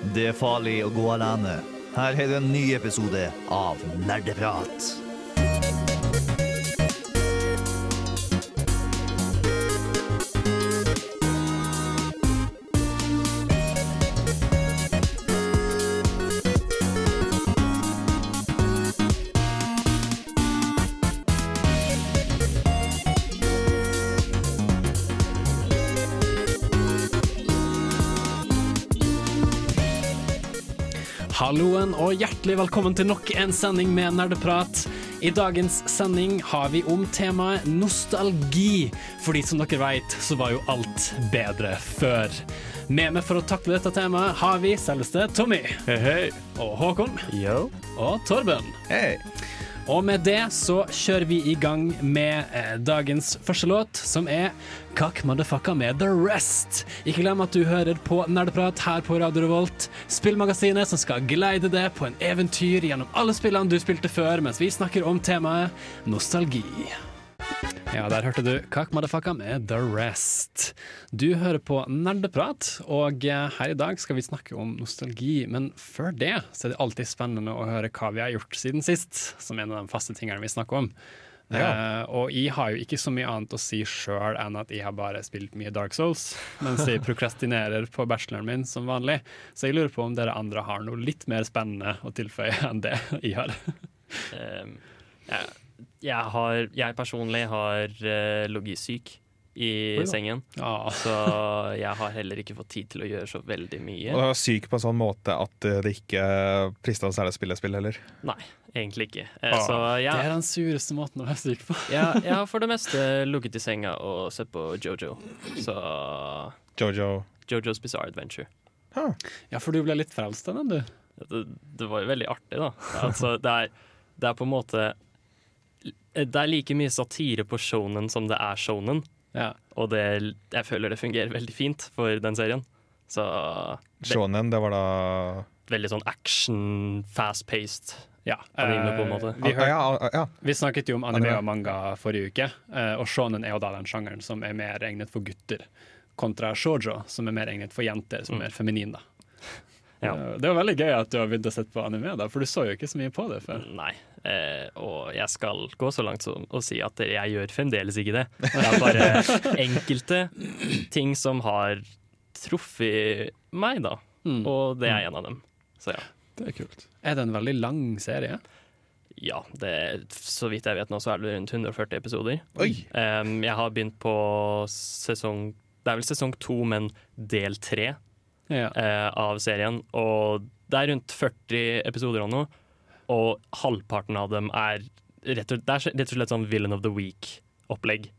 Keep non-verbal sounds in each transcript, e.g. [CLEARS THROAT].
Det er farlig å gå alene. Her er det en ny episode av Nerdeprat. Halloen og hjertelig velkommen til nok en sending med Nerdeprat. I dagens sending har vi om temaet nostalgi. Fordi som dere vet, så var jo alt bedre før. Med meg for å takle dette temaet har vi selveste Tommy. Hei, hei. Og Håkon. Yo. Og Torben. Hei. Og med det så kjører vi i gang med eh, dagens første låt, som er Kakk motherfucka med The Rest. Ikke glem at du hører på Nerdeprat her på Radio Revolt, spillmagasinet som skal geleide deg på en eventyr gjennom alle spillene du spilte før, mens vi snakker om temaet nostalgi. Ja, der hørte du Kak motherfucka med The Rest. Du hører på Nerdeprat, og eh, her i dag skal vi snakke om nostalgi. Men før det så er det alltid spennende å høre hva vi har gjort siden sist, som er en av de faste tingene vi snakker om. Eh, og jeg har jo ikke så mye annet å si sjøl enn at jeg har bare spilt mye Dark Souls, mens jeg prokrastinerer på bacheloren min som vanlig. Så jeg lurer på om dere andre har noe litt mer spennende å tilføye enn det jeg har. [LAUGHS] Um, jeg, jeg, har, jeg personlig har uh, ligget syk i Oi da. sengen, Ja. så jeg har heller ikke fått tid til å gjøre så veldig mye. Og syk på en sånn måte at eh, det ikke frister særlig å spille spill heller. Nei, egentlig ikke. Eh, Ah, så Det er den sureste måten å være syk på. jeg, [LAUGHS] jeg har for det meste ligget i senga og sett på Jojo. Så Jojo. Jojo's Bizarre Adventure. Ja, for du ble litt frelst av den, du. Det, det var jo veldig artig, da. Altså, det, er, det er på en måte Det er like mye satire på shonen som det er shonen. Ja. Og det, jeg føler det fungerer veldig fint for den serien. Så det, Shonen, det var da veldig sånn action, fast-paced. Ja, Anime på en måte. Vi, hør, ja, ja, ja. vi snakket jo om anime og manga forrige uke, eh, og shonen er jo da den sjangeren som er mer egnet for gutter, kontra shoujo, som er mer egnet for jenter, som er er feminin. da. Ja. Eh, Det var veldig gøy at du har begynt å sette på anime, da, for du så jo ikke så mye på det før. Nei. Eh, og jeg skal gå så langt som å si at jeg gjør fremdeles ikke det. Det er bare [LAUGHS] enkelte ting som har truffet meg, da. Mm. Og det er en av dem. Så ja. Det er kult. Er det en veldig lang serie? Ja, det, så vidt jeg vet nå, så er det rundt 140 episoder. Oi! Em, jeg har begynt på sesong Det er vel sesong to, men del tre Ja. uh, av serien. Og det er rundt 40 episoder av nå, og halvparten av dem er rett og, Det er rett og slett sånn Villain of the Week-opplegg.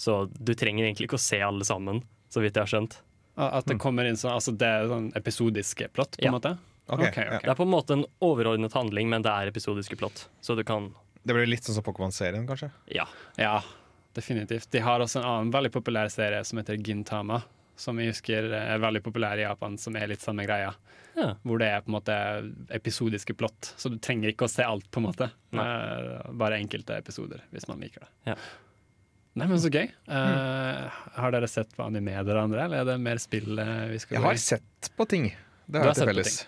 Så du trenger egentlig ikke å se alle sammen, så vidt jeg har skjønt. At det kommer inn sånn, altså det er sånn episodiske plott, på en Ja. måte? Okay, okay, ja. Det er på en måte en overordnet handling, men det er episodiske plott. Så du kan Det blir litt sånn som Pokémon-serien, kanskje. Ja. Ja, definitivt. De har også en annen veldig populær serie som heter Gintama, som jeg husker er veldig populær i Japan, som er litt samme greia. ja. Hvor det er på en måte episodiske plott, så du trenger ikke å se alt, på en måte. Nei. Eh, bare enkelte episoder, hvis man liker det. Ja. Nei, men så gøy. Uh, har dere sett på anime, dere andre, eller er det mer spill eh, vi skal Jeg gå har sett på ting. Det har har jeg til sett på felles.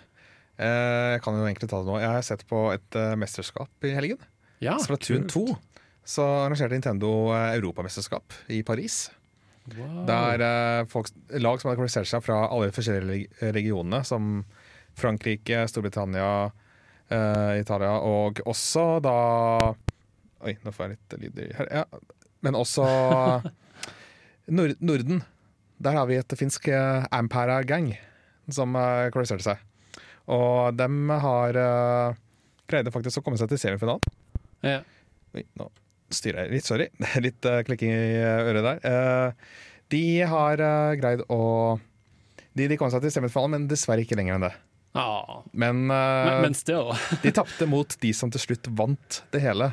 Uh, Jeg kan jo egentlig ta det nå. Jeg har sett på et uh, mesterskap i helgen. Ja, Splatoon kult. 2. Så arrangerte Nintendo europamesterskap i Paris. Wow. Det er eh, folk, lag som hadde kvalifisert seg fra alle de forskjellige reg- regionene, som Frankrike, Storbritannia, eh, Italia, og også da Oi, nå får jeg litt lyd her. Ja. Men også [LAUGHS] Nord Norden. Der har vi et finsk eh, Ampara-gang som eh, kvalifiserte seg. Og dem har uh, greide faktisk å komme seg til semifinalen. Ja. Oi, nå styrer jeg litt, sorry. [LAUGHS] Litt uh, klikking i eh, øret der. Uh, de har uh, greid å de, de kom seg til semifinalen, men dessverre ikke lenger enn det. Ah, Men, men, men still. [LAUGHS] de tapte mot de som til slutt vant det hele.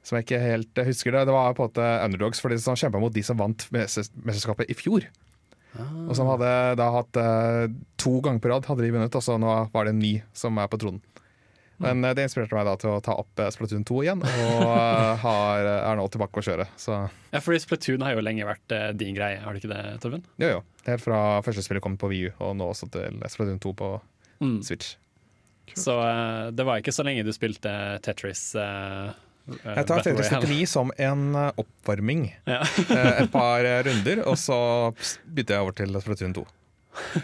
Som jeg ikke helt husker det. Det var på en måte underdogs, for de som kjempa mot de som vant mesterskapet i fjor. Og som hadde da hatt to ganger på rad hadde de vunnet, og så nå var det en ny som er på tronen. Men eh, det inspirerte meg da til å ta opp eh, Splatoon 2 igjen, og eh, [LAUGHS] har, er nå tilbake å kjøre. Så Ja, fordi Splatoon har jo lenge vært din greie, har det ikke det, Torben? jo, jo. Helt fra første spillet kom på VU, og nå også til Splatoon 2 på Mm. Switch. Så eh, det var ikke så lenge du spilte Tetris. eh, Jeg tar Tetris Royale. 99 som en oppvarming. Ja. Et par [LAUGHS] runder, og så bytter jeg over til Splatoon 2. [LAUGHS]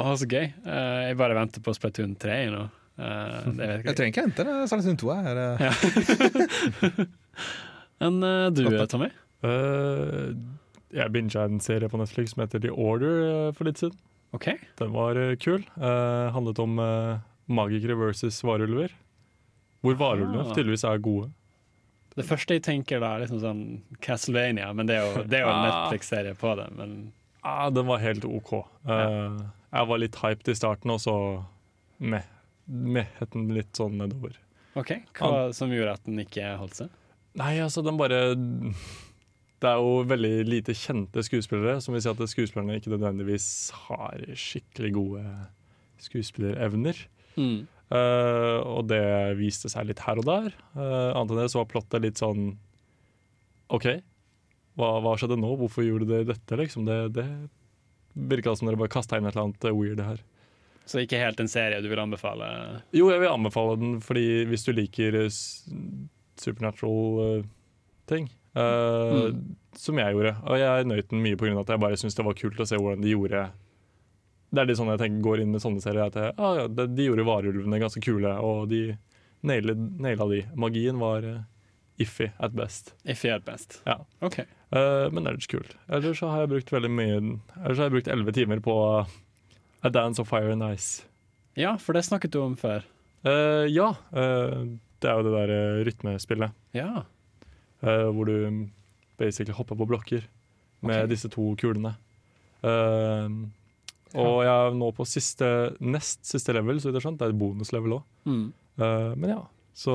Å, så gøy. Jeg bare venter på Splatoon 3 nå. Eh, det vet Jeg jeg trenger ikke hente det. Splatoon 2 er eh, [LAUGHS] Men eh, du, Tommy? Uh, jeg binga en serie på Netflix som heter The Order eh, for litt siden. Okay. Den var kul. Eh, handlet om uh, magikere versus varulver. Hvor varulvene Ah. tydeligvis er gode. Det første jeg tenker da, er liksom sånn Castlevania, men det er jo, det er jo en Ah. Netflix-serie på det. Men Ah, den var helt OK. Eh, jeg var litt hyped i starten, og så meh. Mehet den litt sånn nedover. OK, hva som gjorde at den ikke holdt seg? Nei, altså, den bare Det er jo veldig lite kjente skuespillere, som vil si at skuespillerne ikke nødvendigvis har skikkelig gode skuespillerevner. Mm. Uh, og det viste seg litt her og der. Uh, annet enn det så var plottet litt sånn OK, hva, hva skjedde nå? Hvorfor gjorde dere dette? Liksom? Det, det virka som dere bare kasta inn et eller annet weird her. Så ikke helt en serie du vil anbefale? Jo, jeg vil anbefale den, fordi hvis du liker eh, supernatural ting, ting, mm. som jeg gjorde Og jeg nøt den mye pga. at jeg bare syntes det var kult å se hvordan de gjorde Det er litt sånn jeg tenker, går inn med sånne serier. At jeg, ah, ja, de, de gjorde varulvene ganske kule, og de naila, naila de. Magien var eh, iffy at best. Iffy at best. Ja. OK. Uh, men ellers kult. Ellers så har jeg brukt veldig mye Ellers har jeg brukt elleve timer på A Dance of Fire and Ice. Ja, for det snakket du om før. Uh, ja. Uh, det er jo det der uh, rytmespillet Ja. hvor du basically hopper på blokker med okay. disse to kulene. Ja. og jeg er nå på siste, nest siste level, så vidt jeg har skjønt. Det er et bonuslevel òg. Mm. men ja, så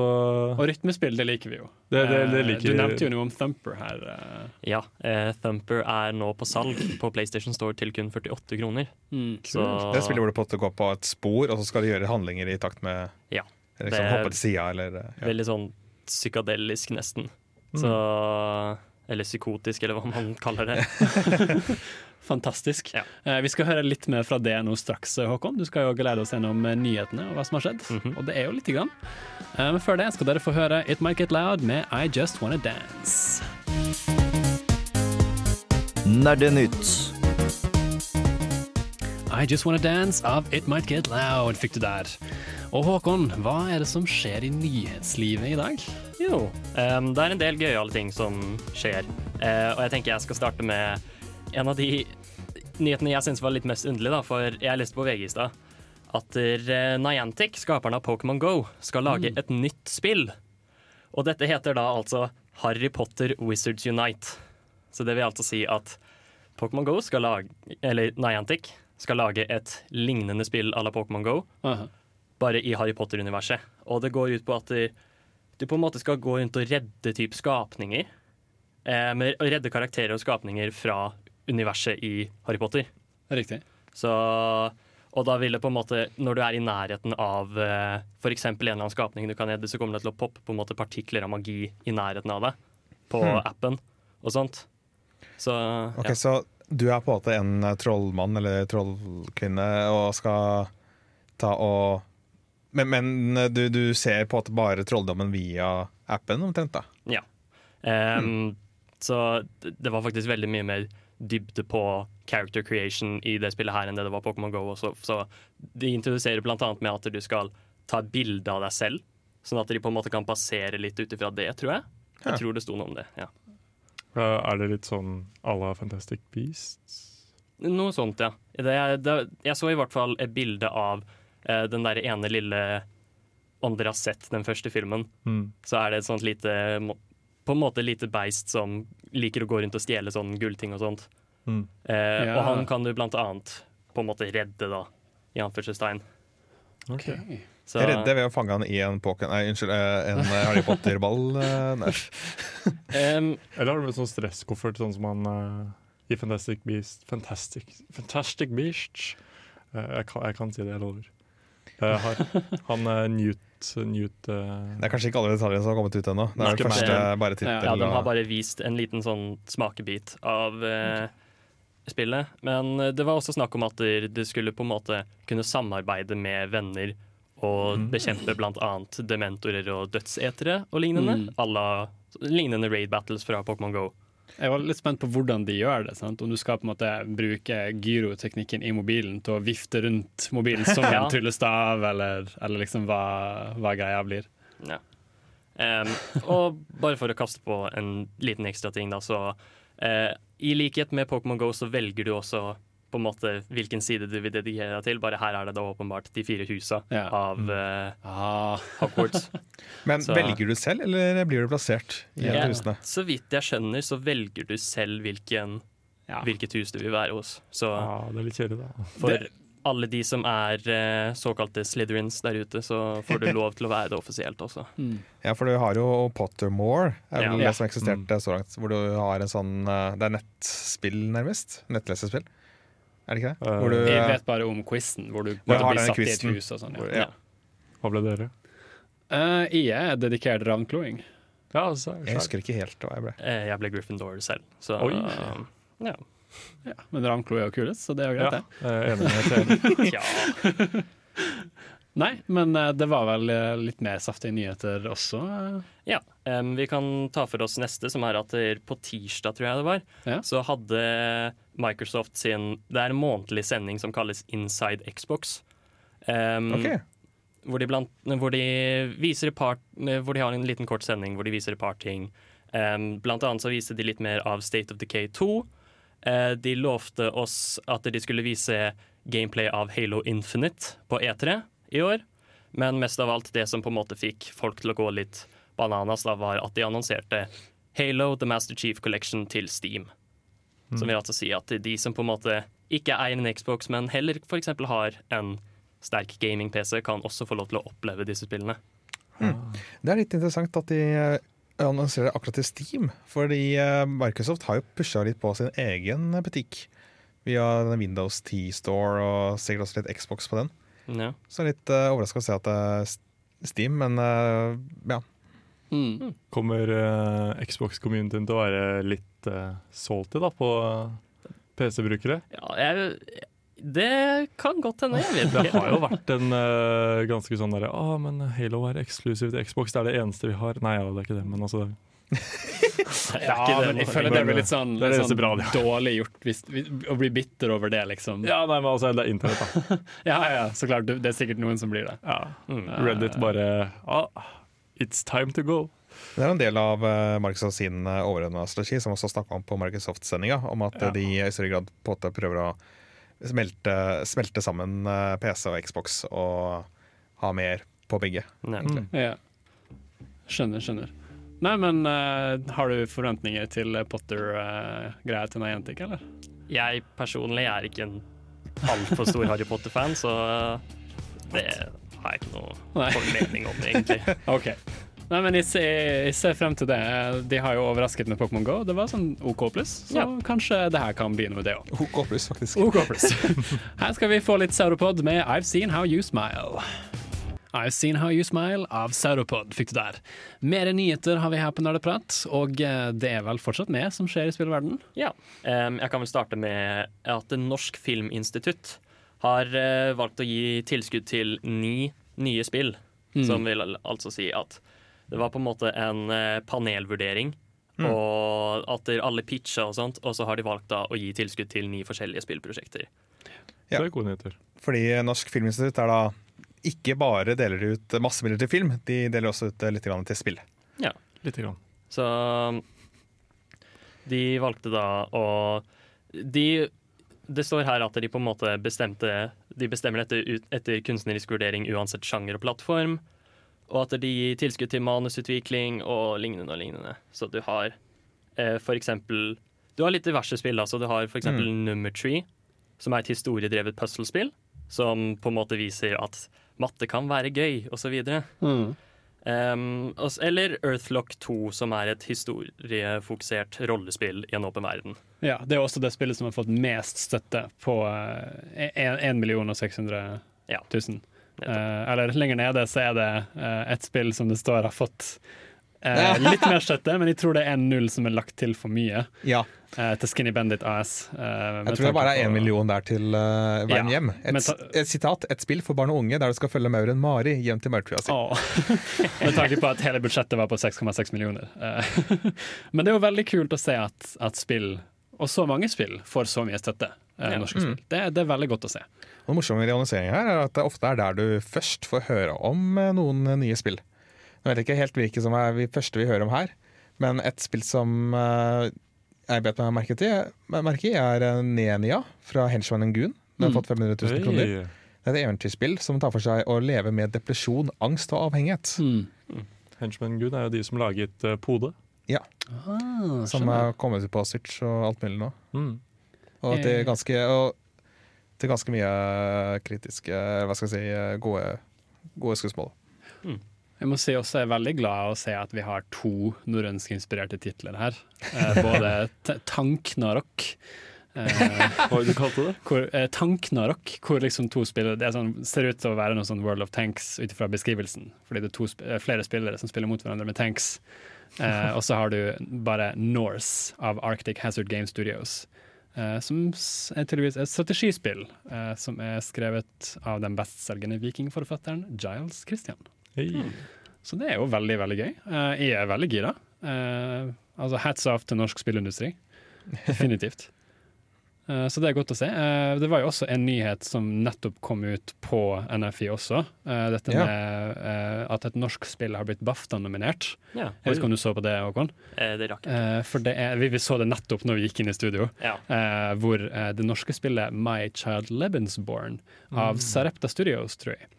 Og rytmespill, det liker vi jo. det, det, det Eh, liker Du nevnte jo noe om Thumper her. eh. Ja, uh, Thumper er nå på salg på PlayStation Store til kun 48 kroner. Mm. Så Det spillet hvor du på en måte går på et spor, og så skal du gjøre handlinger i takt med Ja. liksom, Hoppe til sida eller ja. veldig sånn psykadelisk, nesten. Mm. Så Eller psykotisk, eller hva man [LAUGHS] kaller det. [LAUGHS] Fantastisk. Ja. Eh, vi skal høre litt mer fra det nå straks, Håkon. Du skal jo glede oss gjennom eh, nyhetene og hva som har skjedd. Mhm. Og det er jo lite grann. Eh, men før det skal dere få høre It Might Get Loud med I Just Wanna Dance. Nerdenytt. I Just Wanna Dance av It Might Get Loud fikk du der. Og Håkon, hva er det som skjer i nyhetslivet i dag? Jo, um, det er en del gøyale ting som skjer. Uh, og jeg tenker jeg skal starte med en av de nyhetene jeg syns var litt mest underlig, da, for jeg leste på VG i stad at eh, Niantic, skaperne av Pokémon Go, skal lage et nytt spill. Og dette heter da altså Harry Potter Wizards Unite. Så det vil altså si at Pokémon Go skal lage Eller Niantic skal lage et lignende spill à la Pokémon Go, Aha. Bare i Harry Potter-universet. Og det går ut på at du, på en måte skal gå rundt og redde typ skapninger. Eh, med, å redde karakterer og skapninger fra universet i Harry Potter. Riktig. Så, og da vil det på en måte, når du er i nærheten av eh, f.eks. en eller annen skapning du kan redde, så kommer det til å poppe på en måte partikler av magi i nærheten av deg på Hmm. appen og sånt. Så Ok, ja. Så du er på en måte en trollmann eller trollkvinne og skal ta og Men, men eh, du, du ser på at bare trolldommen via appen, omtrent? da Ja. Em, Så det var faktisk veldig mye mer dybde på character creation i det spillet her enn det det var Pokémon GO. Også. Så de introduserer annet med at du skal ta et bilde av deg selv, sånn at de på en måte kan passere litt ut ifra det, tror jeg. Ja. Jeg tror det sto noe om det. ja. Er det litt sånn à la Fantastic Beasts? Noe sånt, ja. Det, det, jeg så i hvert fall et bilde av den der ene lille Om dere har sett den første filmen, Mm. så er det et sånt lite På en måte lite beist som liker å gå rundt og stjele sånn gullting og sånt. Mm. Eh, Ja. Og han kan du blant annet på en måte redde, da, i anførselstegn. Ok. Så Jeg redder ved å fange han i en, Pokémon- nei, unnskyld, eh, en eh, Harry Potter-ball. um, [LAUGHS] Eller har du med sånn stresskoffert, sånn som han uh, i Fantastic Beast Fantastic, Fantastic Beasts. Uh, jeg, kan, jeg kan si det, jeg lover. Jeg har, han uh, Newt, Newt uh, Det er kanskje ikke alle detaljene som har kommet ut ennå. Det er Nei, det første bare tittel. ja, de har bare vist en liten sånn smakebit av eh, spillet. Men eh, det var også snakk om at du skulle på en måte kunne samarbeide med venner og bekjempe bl.a. dementorer og dødsetere og lignende. Mm. Alla, lignende raid battles fra Pokémon Go. Jeg var litt spent på hvordan de gjør det. Sant? Om du skal på en måte bruke gyroteknikken i mobilen til å vifte rundt mobilen som [LAUGHS] Ja. en tryllestav, eller, eller liksom hva, hva greia blir. Ja. Um, og bare for å kaste på en liten ekstra ting, da, så uh, I likhet med Pokémon Go så velger du også på en måte hvilken side du vil dedikere deg til. Bare her er det da åpenbart de fire husa Ja. av uh, Ah, Hogwarts. [LAUGHS] Men Så- velger du selv, eller blir du plassert i yeah. Husene? så vidt jeg skjønner, så velger du selv hvilken, ja. hvilket hus du vil være hos. Så Ja, det er litt kjedelig, da. for alle de som er uh, såkalte Slytherins der ute, så får du [LAUGHS] lov til å være det offisielt også. Mm. Ja, for du har jo Pottermore, er vel Ja. det som eksisterte så langt. Hvor du har en sånn uh, Det er nettspill, nærmest. Nettlesespill. Er det ikke det? Eh, Hvor du, Jeg vet bare om quizen, hvor du Hvor jeg måtte har bli den satt i et hus og sånn. Ja. ja. Hva ble dere? Uh, jeg er dedikert ravnkloing. Ja, altså, Jeg husker ikke helt hva jeg ble. Eh, jeg ble Gryffindor selv, så Oi. eh, ja. Ja, men ravnklo er jo kulest, så det er jo Ja, greit, det. er enig med [LAUGHS] ja. [LAUGHS] Nei, men eh, det var vel eh, litt mer saftige nyheter også. eh. Ja, Um, Vi kan ta for oss neste, som er at det- på tirsdag, tror jeg det var, Ja. så hadde Microsoft sin Det er en månedlig sending som kalles Inside Xbox. Um, Ok, hvor, de blant, hvor de viser et par Hvor de har en liten kort sending hvor de viser et par ting. Um, blant annet så viste de litt mer av State of Decay 2. Uh, de lovte oss at de skulle vise gameplay av Halo Infinite på E3 i år. Men mest av alt det som på en måte fikk folk til å gå litt bananas, da, var at de annonserte Halo The Master Chief Collection til Steam. Som vil altså si at de som på en måte ikke eier en Xbox, men heller f.eks. har en sterk gaming-PC, kan også få lov til å oppleve disse spillene. Det er litt interessant at de eh, annonserer akkurat til Steam. Fordi eh, Microsoft har jo pusha litt på sin egen butikk. Via Windows 10 Store og sikkert også litt Xbox på den. Ja. Så litt uh, overraska å se at det er Steam, men uh, ja. Mm. Kommer uh, Xbox-communityen til å være litt uh, salty da, på eh, PC-brukere? Ja, jeg, det kan godt hende. Jeg vet Det har jo vært en uh, ganske sånn derre Å, men Halo er eksklusivt til Xbox, det er det eneste vi har. Nei, ja, det er ikke det, men altså det, Ja, det men jeg føler det blir litt sånn, litt sånn bra ja. dårlig gjort hvis, å bli bitter over det, liksom. Ja, nei, men altså, det er internett, da. [LAUGHS] Ja, ja, så klart. Det er sikkert noen som blir det. Ja. Mm. Reddit bare ah, It's time to go. Det er en del av uh, Microsoft sin overordnede strategi, som også snakka om på Microsoft-sendinga, om at eh, Ja. de i større grad på en måte prøver å smelte, smelte sammen eh, PC og Xbox og ha mer på begge. Mm. Ja. Skjønner, skjønner. Nei, men uh, har du forventninger til Potter-greia til Niantic, eller? Jeg personlig er ikke en altfor stor Harry Potter-fan, så det har jeg ikke noe formening om, egentlig. [LAUGHS] OK. Nei, men jeg ser, jeg ser frem til det. De har jo overrasket med Pokémon GO. Det var sånn OK pluss, så Ja. kanskje det her kan begynne med det òg. OK pluss, faktisk. OK pluss. [LAUGHS] Her skal vi få litt Sauropod med I've Seen How You Smile. I've Seen How You Smile av Sauropod fikk du der. Mer nyheter har vi her på Nerdeprat, og eh, det er vel fortsatt mer som skjer i spillverden. Ja. Jeg kan vel starte med at Norsk Filminstitutt har eh, valgt å gi tilskudd til ni nye spill. Som vil altså si at det var på en måte en panelvurdering panelvurdering, og at der alle pitcha og sånt, og så har de valgt da å gi tilskudd til ni forskjellige spillprosjekter. Ja. Det er gode nyheter. Fordi Norsk Filminstitutt er da ikke bare deler ut masse midler til film, de deler også ut eh, litt til spill. Lite grann. Så de valgte da å de, Det står her at de på en måte bestemte De bestemmer dette ut, etter kunstnerisk vurdering uansett sjanger og plattform. Og at de gir tilskudd til manusutvikling og lignende og lignende. Så du har eh, for eksempel Du har litt diverse spill. Altså. Du har for eksempel Number Tree, som er et historiedrevet puslespill. Som på en måte viser at matte kan være gøy, osv. Um, og eller Earthlock 2, som er et historiefokusert rollespill i en åpen verden. Ja, Det er også det spillet som har fått mest støtte på uh, 1 million og 600 000. Ja, uh, eller lenger nede så er det uh, et spill som det står har fått uh, litt mer støtte, men jeg tror det er en null som er lagt til for mye. Ja, eh, til Skinny Bandit AS. Uh, Jeg tror det bare er én million der til uh, Ja, hjem. Et, et sitat. Et spill for barn og unge der du skal følge mauren Mari hjem til maurtua si. [LAUGHS] Med tanke på at hele budsjettet var på 6,6 millioner. Eh, [LAUGHS] Men det er jo veldig kult å se at, at spill, og så mange spill, får så mye støtte. eh, Ja. Norske spill. Det, det er veldig godt å se. Og Den morsomme realiseringen her er at det ofte er der du først får høre om eh, noen eh, nye spill. Jeg vet ikke helt hvilke som er det første vi hører om her, men et spill som eh, jeg bet meg merke, til, merke i, er eh, Nenia fra Henchman Goon. Den har Mm. fått 500 000 kroner. Det er et eventyrspill som tar for seg å leve med depresjon, angst og avhengighet. Mm. Henchman Goon er jo de som laget uh, Pode. Ah, Som er kommet ut på Switch og alt mulig nå. Mm. Og til Eh. ganske, og til ganske mye kritiske, hva skal jeg si, gode, gode skussmål. Jeg må si også jeg er veldig glad å se at vi har to norrønskinspirerte titler her. Eh, både [LAUGHS] Tanknarok eh, Hva var det du kalte det? hvor, eh, Tanknarok, hvor liksom to spillere Det sånn, ser ut til å være noe sånn World of Tanks ut ifra beskrivelsen. Fordi det er to, sp- eh, flere spillere som spiller mot hverandre med tanks. Eh, og så har du bare Norse av Arctic Hazard Game Studios. eh, som er tydeligvis et strategispill som er skrevet av den bestselgende vikingforfatteren Giles Christian. Hey. Så det er jo veldig, veldig gøy. Uh, jeg er veldig gira. Uh, altså hats off til norsk spillindustri. Definitivt. uh, [LAUGHS] så det er godt å se. Eh, det var jo også en nyhet som nettopp kom ut på NFI også. Eh, dette Ja. med eh, at et norsk spill har blitt BAFTA-nominert. Ja, Jeg vet ikke om du så på det, Håkon? eh, det rakk jeg. Eh, for det er, vi, vi så det nettopp når vi gikk inn i studio. Ja. eh, hvor det norske spillet My Child Lebensborn av Sarepta Studios, tror jeg,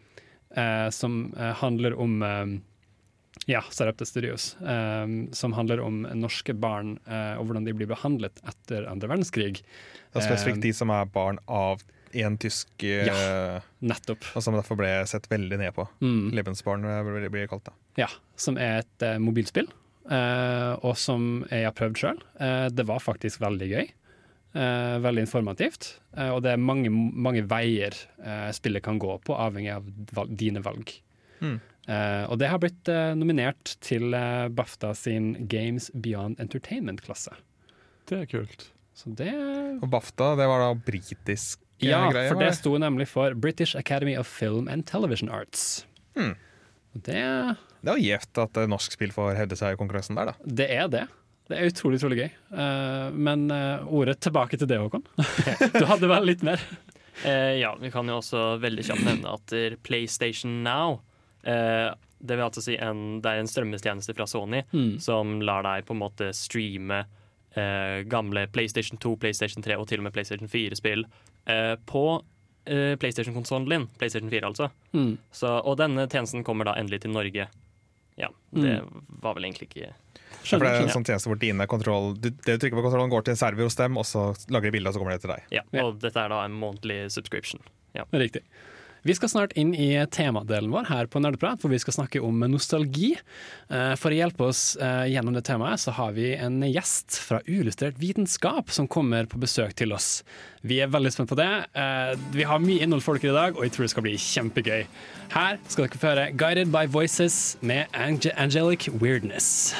som eh, handler om eh, ja, Sarepta Studios. eh, som handler om norske barn eh, og hvordan de blir behandlet etter andre verdenskrig. Er spesifikt Eh, de som er barn av en tysk eh, Ja. Nettopp. Og som derfor ble sett veldig ned på. Mm. Lebensbarn eh, blir det kalt det. Ja, som er et eh, mobilspill, eh, og som jeg har prøvd sjøl. det var faktisk veldig gøy. Eh, veldig informativt. eh, og det er mange, mange veier eh, spillet kan gå på, avhengig av valg, dine valg. Mm. Eh, og det har blitt eh, nominert til eh, BAFTA sin Games Beyond Entertainment-klasse. Det er kult. Så det Og BAFTA, det var da britisk Ja, greie? for det sto nemlig for British Academy of Film and Television Arts. Mm. Det Det er jo gjevt at norsk spill får hevde seg i konkurransen der, da. Det er det. Det er utrolig utrolig gøy. Eh, men eh, ordet tilbake til det, Håkon. [LAUGHS] du hadde vel litt mer? Eh, ja, vi kan jo også veldig kjapt nevne at PlayStation Now Det vil altså si en, det er en strømmetjeneste fra Sony Mm. som lar deg på en måte streame gamle PlayStation 2, PlayStation 3 og til og med PlayStation 4-spill eh, på PlayStation-konsollen din. PlayStation 4, altså. Mm. Så, og denne tjenesten kommer da endelig til Norge. Ja, det var vel egentlig ikke Ja, for det er en sånn tjeneste hvor dine kontroll du, Det du trykker på kontrollen, går til en server hos dem, og så lager de bilde, og så kommer det til deg. Ja, Ja. og dette er da en månedlig subscription. Riktig. Vi skal snart inn i temadelen vår her på Nerdeprat, hvor vi skal snakke om nostalgi. Eh, For å hjelpe oss eh, gjennom det temaet, så har vi en gjest fra Uillustrert vitenskap som kommer på besøk til oss. Vi er veldig spent på det. Eh, Vi har mye innhold for dere i dag, og jeg tror det skal bli kjempegøy. Her skal dere få høre 'Guided by Voices' med Angelic Weirdness.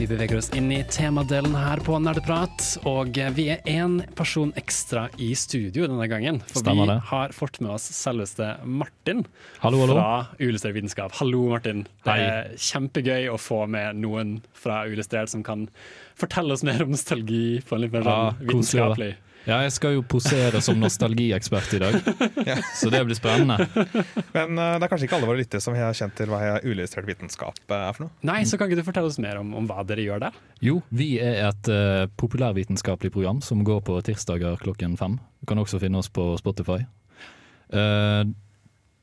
Vi beveger oss inn i temadelen her på Nerdeprat, og vi er én person ekstra i studio denne gangen. For Stemmer vi det. har fått med oss selveste Martin Hallo, hallo. fra Uillustrert vitenskap. Hallo, Martin. Det er kjempegøy å få med noen fra Uillustrert som kan fortelle oss mer om nostalgi på en litt mer Ja, sånn koselig, vitenskapelig Ja, jeg skal jo posere som nostalgiekspert i dag, [LAUGHS] så det blir spennende. Men uh, det er kanskje ikke alle våre lyttere som har kjent til hva uillustrert vitenskap eh, er for noe? Nei, så kan ikke du fortelle oss mer om, om hva dere gjør der? Jo, vi er et uh, populærvitenskapelig program som går på tirsdager klokken fem. Du kan også finne oss på Spotify. Uh,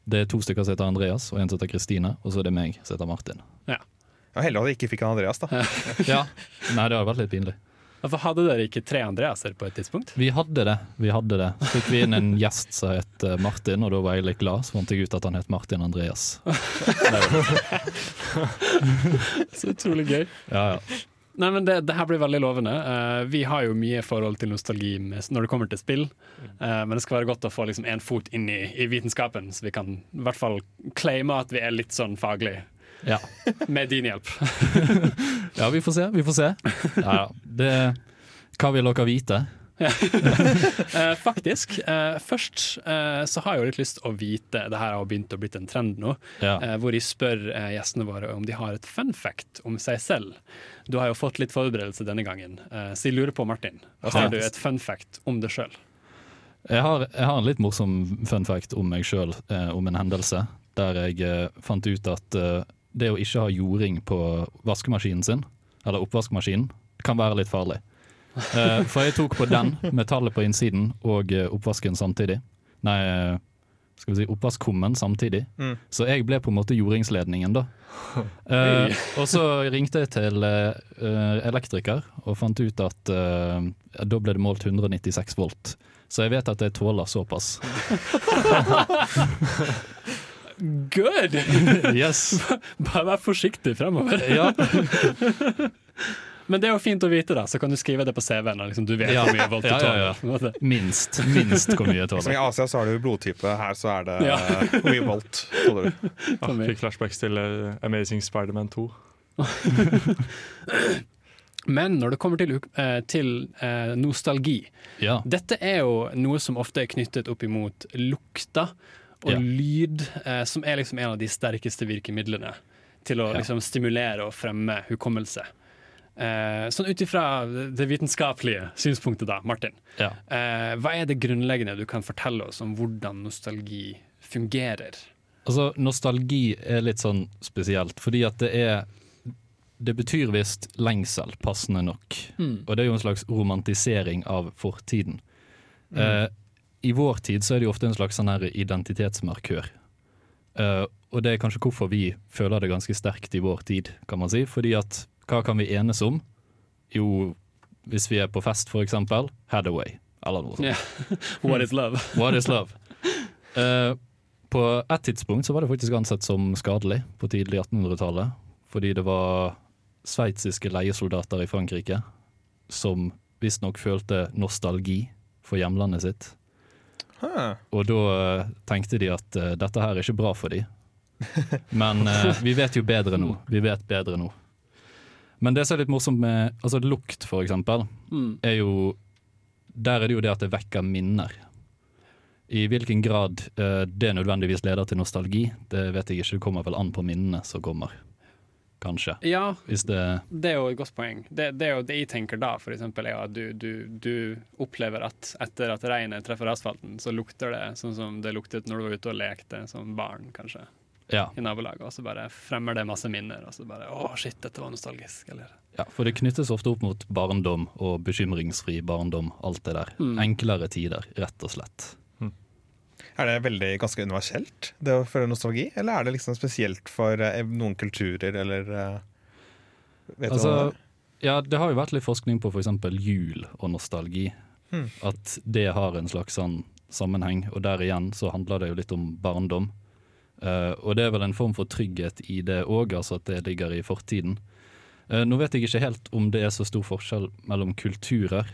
det er to stykker som heter Andreas, og en som heter Kristine, og så er det meg som heter Martin. Ja, Heldig at jeg ikke fikk en Andreas, da. Ja, [LAUGHS] Nei, det har vært litt pinlig. Hvorfor hadde dere ikke tre Andreaser på et tidspunkt? Vi hadde det. vi hadde det. Så fikk vi inn en gjest som het eh, Martin, og da var jeg litt glad. Så fant jeg ut at han het Martin Andreas. [LAUGHS] Så utrolig gøy. Ja, ja. Nei, men det, det her blir veldig lovende. Uh, vi har jo mye forhold til nostalgi med, når det kommer til spill, uh, men det skal være godt å få liksom en fot inn i, i vitenskapen, så vi kan i hvert fall claime at vi er litt sånn faglig, ja. [LAUGHS] med din hjelp. [LAUGHS] Ja, vi får se. Vi får se. Ja. Det Hva vil dere vite? uh, [LAUGHS] faktisk. Uh, først uh, så har jeg jo litt lyst å vite Det her har begynt å blitt en trend nå. Ja. hvor jeg spør gjestene våre om de har et fun fact om seg selv. Du har jo fått litt forberedelse denne gangen, så jeg lurer på, Martin. hva Har du et fun fact om deg sjøl? Jeg har, jeg har en litt morsom fun fact om meg sjøl, om en hendelse. Der jeg fant ut at det å ikke ha jording på vaskemaskinen sin, eller oppvaskmaskinen, kan være litt farlig. Uh, for jeg tok på den, metallet på innsiden og eh, oppvasken samtidig. Nei, eh, skal vi si oppvaskkummen samtidig. Mm. Så jeg ble på en måte jordingsledningen, da. [LAUGHS] Uh, og så ringte jeg til eh, elektriker og fant ut at da ble det målt 196 volt. Så jeg vet at jeg tåler såpass. [LAUGHS] [LAUGHS] Good! [LAUGHS] Yes. [LAUGHS] Bare vær forsiktig fremover. Ja. [LAUGHS] Men det er jo fint å vite, da, så kan du skrive det på CV-en. Liksom, du vet Ja. hvor mye volt du Ja, ja, tåler. Minst. Minst hvor mye jeg Som i. Asia så har du blodtype, her så er det Ja. eh, hvor mye volt. tåler du. Ah, fikk flashbacks til uh, Amazing Spiderman 2. Men når det kommer til, uh, til uh, nostalgi Ja. Dette er jo noe som ofte er knyttet opp imot lukta og Ja. lyd, eh, som er liksom en av de sterkeste virkemidlene til å Ja. liksom stimulere og fremme hukommelse. Eh, sånn ut ifra det vitenskapelige synspunktet, da, Martin. ja. Eh, hva er det grunnleggende du kan fortelle oss om hvordan nostalgi fungerer? Altså, nostalgi er litt sånn spesielt, fordi at det er Det betyr visst lengsel, passende nok. Og det er jo en slags romantisering av fortiden. Eh, I vår tid så er det jo ofte en slags sånn her identitetsmarkør. Uh, og det er kanskje hvorfor vi føler det ganske sterkt i vår tid, kan man si. Fordi at hva kan vi enes om? Jo, hvis vi er på fest for eksempel, Hathaway, eller noe sånt. Yeah. [LAUGHS] What is love? [LAUGHS] What is love? Uh, på et tidspunkt så var det faktisk ansett som skadelig på tidlig 1800-tallet. Fordi det var sveitsiske leiesoldater i Frankrike som visstnok følte nostalgi for hjemlandet sitt. Og da eh, tenkte de at uh, dette her er ikke bra for de. Men uh, [LAUGHS] vi vet jo bedre nå. Vi vet bedre nå. Men det som er litt morsomt med altså lukt, for eksempel, Mm. er jo Der er det jo det at det vekker minner. I hvilken grad uh, det nødvendigvis leder til nostalgi, det vet jeg ikke. Det kommer vel an på minnene som kommer. Kanskje. Ja, det Det er jo et godt poeng. Det, det er jo det jeg tenker da, eksempel, er jo at du, du, du opplever at etter at regnet treffer asfalten, så lukter det sånn som det luktet når du var ute og lekte som barn, kanskje, Ja. i nabolaget. Og så bare fremmer det masse minner, og så bare å shit, dette var nostalgisk, eller ja. For det knyttes ofte opp mot barndom og bekymringsfri barndom. Alt det der. Mm. Enklere tider, rett og slett. Er det veldig ganske universelt, det å føle nostalgi? Eller er det liksom spesielt for eh, noen kulturer, eller eh, Vet Altså, du hva det er? ja, det har jo vært litt forskning på f.eks. jul og nostalgi. Hmm. At det har en slags sånn sammenheng, og der igjen så handler det jo litt om barndom. Uh, og det er vel en form for trygghet i det òg, altså at det ligger i fortiden. Uh, nå vet jeg ikke helt om det er så stor forskjell mellom kulturer,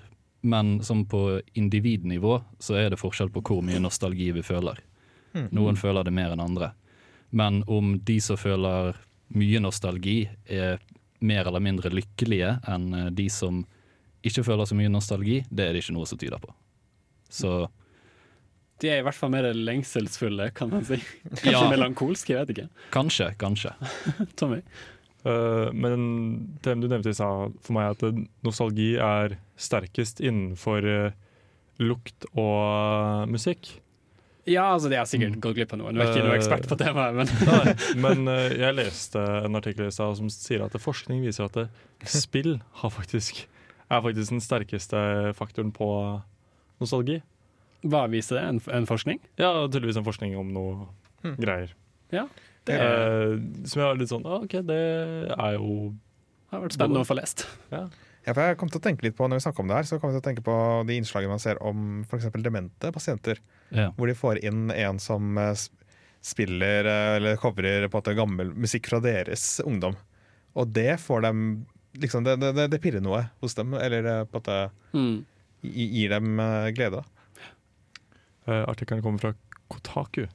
men som på individnivå så er det forskjell på hvor mye nostalgi vi føler. Hmm. Noen føler det mer enn andre. Men om de som føler mye nostalgi, er mer eller mindre lykkelige enn eh, de som ikke føler så mye nostalgi, det er det ikke noe som tyder på. Så De er i hvert fall mer lengselsfulle, kan man si. [LAUGHS] Kanskje Ja. melankolske, jeg vet ikke. kanskje, kanskje. [LAUGHS] Tommy? Eh, men det du nevnte i stad for meg, at nostalgi er sterkest innenfor eh, lukt og eh, musikk. Ja, altså det har sikkert gått glipp av noe. Nå er jeg ikke noe ekspert på temaet, men [LAUGHS] Nei, men jeg leste en artikkel i stad som sier at forskning viser at det, spill har faktisk, er faktisk den sterkeste faktoren på nostalgi. hva viser det? En, en forskning? Ja, tydeligvis en forskning om noe Hmm. greier. Ja. Det Eh, som jeg var litt sånn OK, det er jo har vært spennende å få lest. Ja, for jeg kom til å tenke litt på Når vi snakker om det her, så kom jeg til å tenke på de innslagene man ser om f.eks. demente pasienter. Ja. Hvor de får inn en som eh, spiller eh, eller covrer på måte gammel musikk fra deres ungdom. Og det får dem liksom, det, det, det pirrer noe hos dem, eller på at det Mm. gir dem eh, glede. Artikkelen kommer fra Kotaku.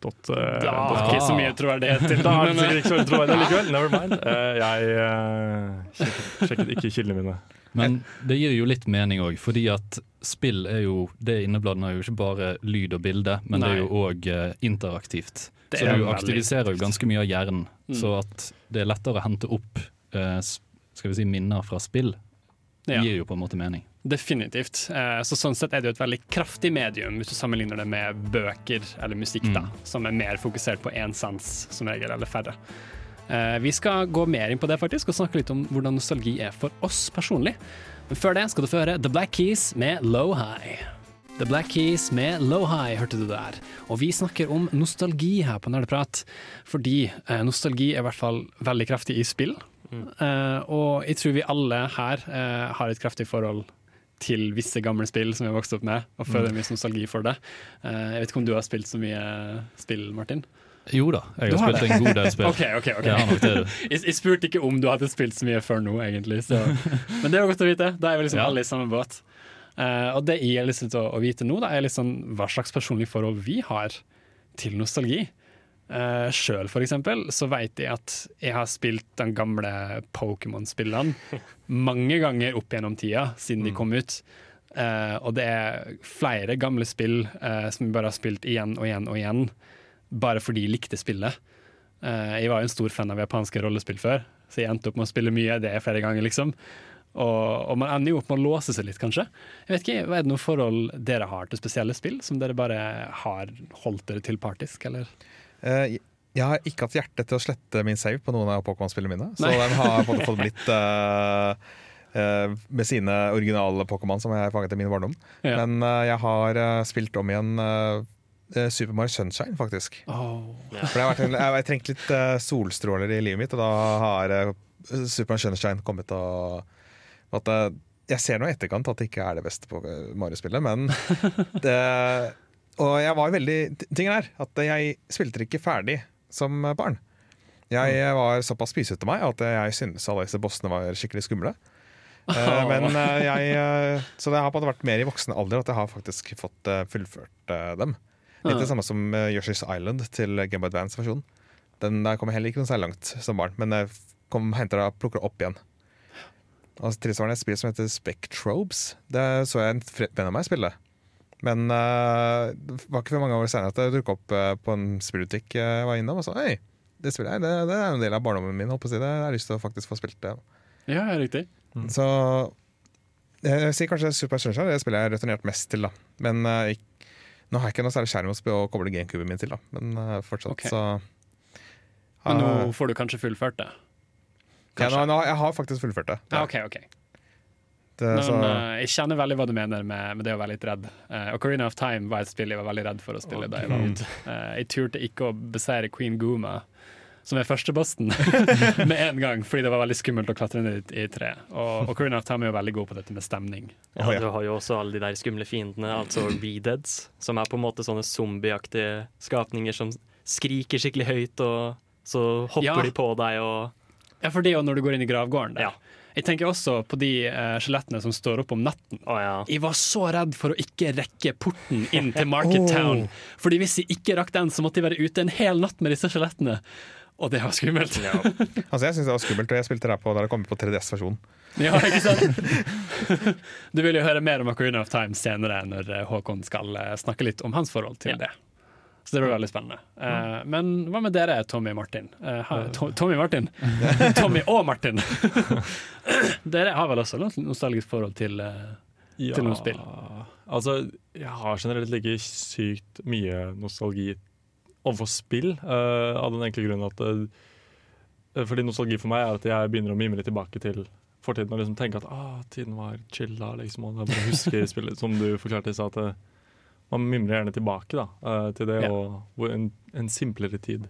Dot, eh, Da dot ikke så mye troverdighet til Da er det. [LAUGHS] ikke så veldig troverdig likevel. [LAUGHS] Never mind. Eh, jeg eh, sjekket, sjekket ikke kildene mine. Men det gir jo litt mening òg, fordi at spill er jo Det innebladene er jo ikke bare lyd og bilde, men det er jo òg interaktivt. Så du veldig aktiviserer jo ganske mye av hjernen, Mm. så at det er lettere å hente opp eh, skal vi si minner fra spill, Ja. gir jo på en måte mening. Definitivt. Eh, Så sånn sett er det jo et veldig kraftig medium hvis du sammenligner det med bøker eller musikk, da, Mm. som er mer fokusert på én sans som regel, eller færre. Eh, Vi skal gå mer inn på det faktisk, og snakke litt om hvordan nostalgi er for oss personlig. Men før det skal du få høre The Black Keys med Low High. The Black Keys med Low High hørte du der. Og vi snakker om nostalgi her på Nerdeprat, fordi eh, nostalgi er i hvert fall veldig kraftig i spill. Eh, og jeg tror vi alle her uh, har et kraftig forhold til visse gamle spill som vi har vokst opp med, og føler mye nostalgi for det. Uh, jeg vet ikke om du har spilt så mye spill, Martin? Jo da, jeg har har spilt en god del spill. [LAUGHS] OK, OK. ok Jeg det. [LAUGHS] jeg, jeg spurte ikke om du hadde spilt så mye før nå, egentlig. Så. [LAUGHS] Men det er jo godt å vite. Da er vi liksom Ja. alle i samme båt. Uh, og det jeg har lyst til å, å vite nå, da, er liksom hva slags personlig forhold vi har til nostalgi. Uh, Sjøl, for eksempel, så vet jeg at jeg har spilt de gamle Pokémon-spillene [LAUGHS] mange ganger opp gjennom tida, siden de kom ut. Uh, og det er flere gamle spill uh, som jeg bare har spilt igjen og igjen og igjen, bare fordi jeg likte spillet. Uh, jeg var jo en stor fan av japanske rollespill før, så jeg endte opp med å spille mye av det flere ganger, liksom. Og, og man ender jo opp med å låse seg litt, kanskje. Jeg vet ikke, hva Er det noe forhold dere har til spesielle spill, som dere bare har holdt dere til partisk, eller? Eh, jeg har ikke hatt hjerte til å slette min save på noen av Pokémon-spillene mine. Så den har på en måte fått [LAUGHS] blitt uh, uh, med sine originale Pokémon som jeg fanget i min barndom. Ja. Men uh, jeg har spilt om igjen Super Mario Sunshine, faktisk. For det For en, jeg har trengt litt eh, solstråler i livet mitt, og da har Super Mario Sunshine kommet og at, Jeg ser nå i etterkant at det ikke er det beste på Mario-spillet, men [LAUGHS] det, Og jeg var veldig Tingen er at jeg spilte ikke ferdig som barn. Jeg eh, var såpass pysete meg at jeg syntes alle disse bossene var skikkelig skumle. Eh, [LAUGHS] men eh, jeg eh, Så det har på en måte vært mer i voksen alder at jeg har faktisk fått fullført dem. Litt det samme som Yoshi's Island til Game Boy Advance-versjonen. Den der kom jeg heller ikke noe særlig langt som barn, men jeg kom, henter det og plukker opp igjen. Og Tilsvarende et spill som heter Spectrobes. Det så jeg en venn av meg spille. Men uh, det var ikke for mange år senere at det dukket opp uh, på en spillbutikk jeg var innom og sa hei, det spiller jeg, det, det er en del av barndommen min. Håper jeg, det. Jeg har lyst til å faktisk få spilt det. Ja, riktig. Så jeg, jeg sier kanskje Super Sunshine, det spillet jeg har returnert mest til. da Men uh, nå har jeg ikke noe særlig skjerm å koble GameCuben min til. da Men eh, fortsatt okay. så Men nå Ah. får du kanskje fullført det? ja, nå, nå, Jeg har faktisk fullført det. Ja, OK, OK. Det Men så, eh, jeg kjenner veldig hva du mener med, med det å være litt redd. Uh, Ocarina of Time var et spill jeg var veldig redd for å spille da jeg var ute. Eh, jeg turte ikke å beseire Queen Gooma, som er førstebossen, [LAUGHS] med en gang, fordi det var veldig skummelt å klatre ned i, i tre. Og Ocarina of Time er jo veldig god på dette med stemning. Ja, ja. Du har jo også alle de der skumle fiendene, altså [CLEARS THROAT] redeads, som er på en måte sånne zombieaktige skapninger som skriker skikkelig høyt, og så hopper Ja. de på deg og Ja, for det er jo når du går inn i gravgården der. Ja. Jeg tenker også på de uh, skjelettene som står opp om natten. Oh, ja. Jeg var så redd for å ikke rekke porten inn til Market [LAUGHS] Town. Fordi hvis jeg ikke rakk den, så måtte jeg være ute en hel natt med disse skjelettene. Og det var skummelt. Ja, [LAUGHS] altså Jeg syns det var skummelt, og jeg spilte det her på da det kom på 3DS-versjonen. ja, ikke sant? [LAUGHS] Du vil jo høre mer om Ocarina of Time senere, når eh, Håkon skal eh, snakke litt om hans forhold til Ja. det. Så det blir veldig spennende. Eh, men hva med dere, Tommy Martin? Uh, ha, to, Tommy Martin? Tommy og Martin! [LAUGHS] [LAUGHS] dere har vel også noe nostalgisk forhold til eh, Til noen spill. Altså, jeg har generelt ikke sykt mye nostalgi overfor spill, uh, av den enkle grunnen at uh, Fordi nostalgi for meg er at jeg begynner å mimre tilbake til fortiden og liksom tenke at ah, tiden var chill da, liksom, og jeg bare husker spillet, som du forklarte i stad, eh, man mimrer gjerne tilbake da, eh, til det, Ja. og en, en simplere tid.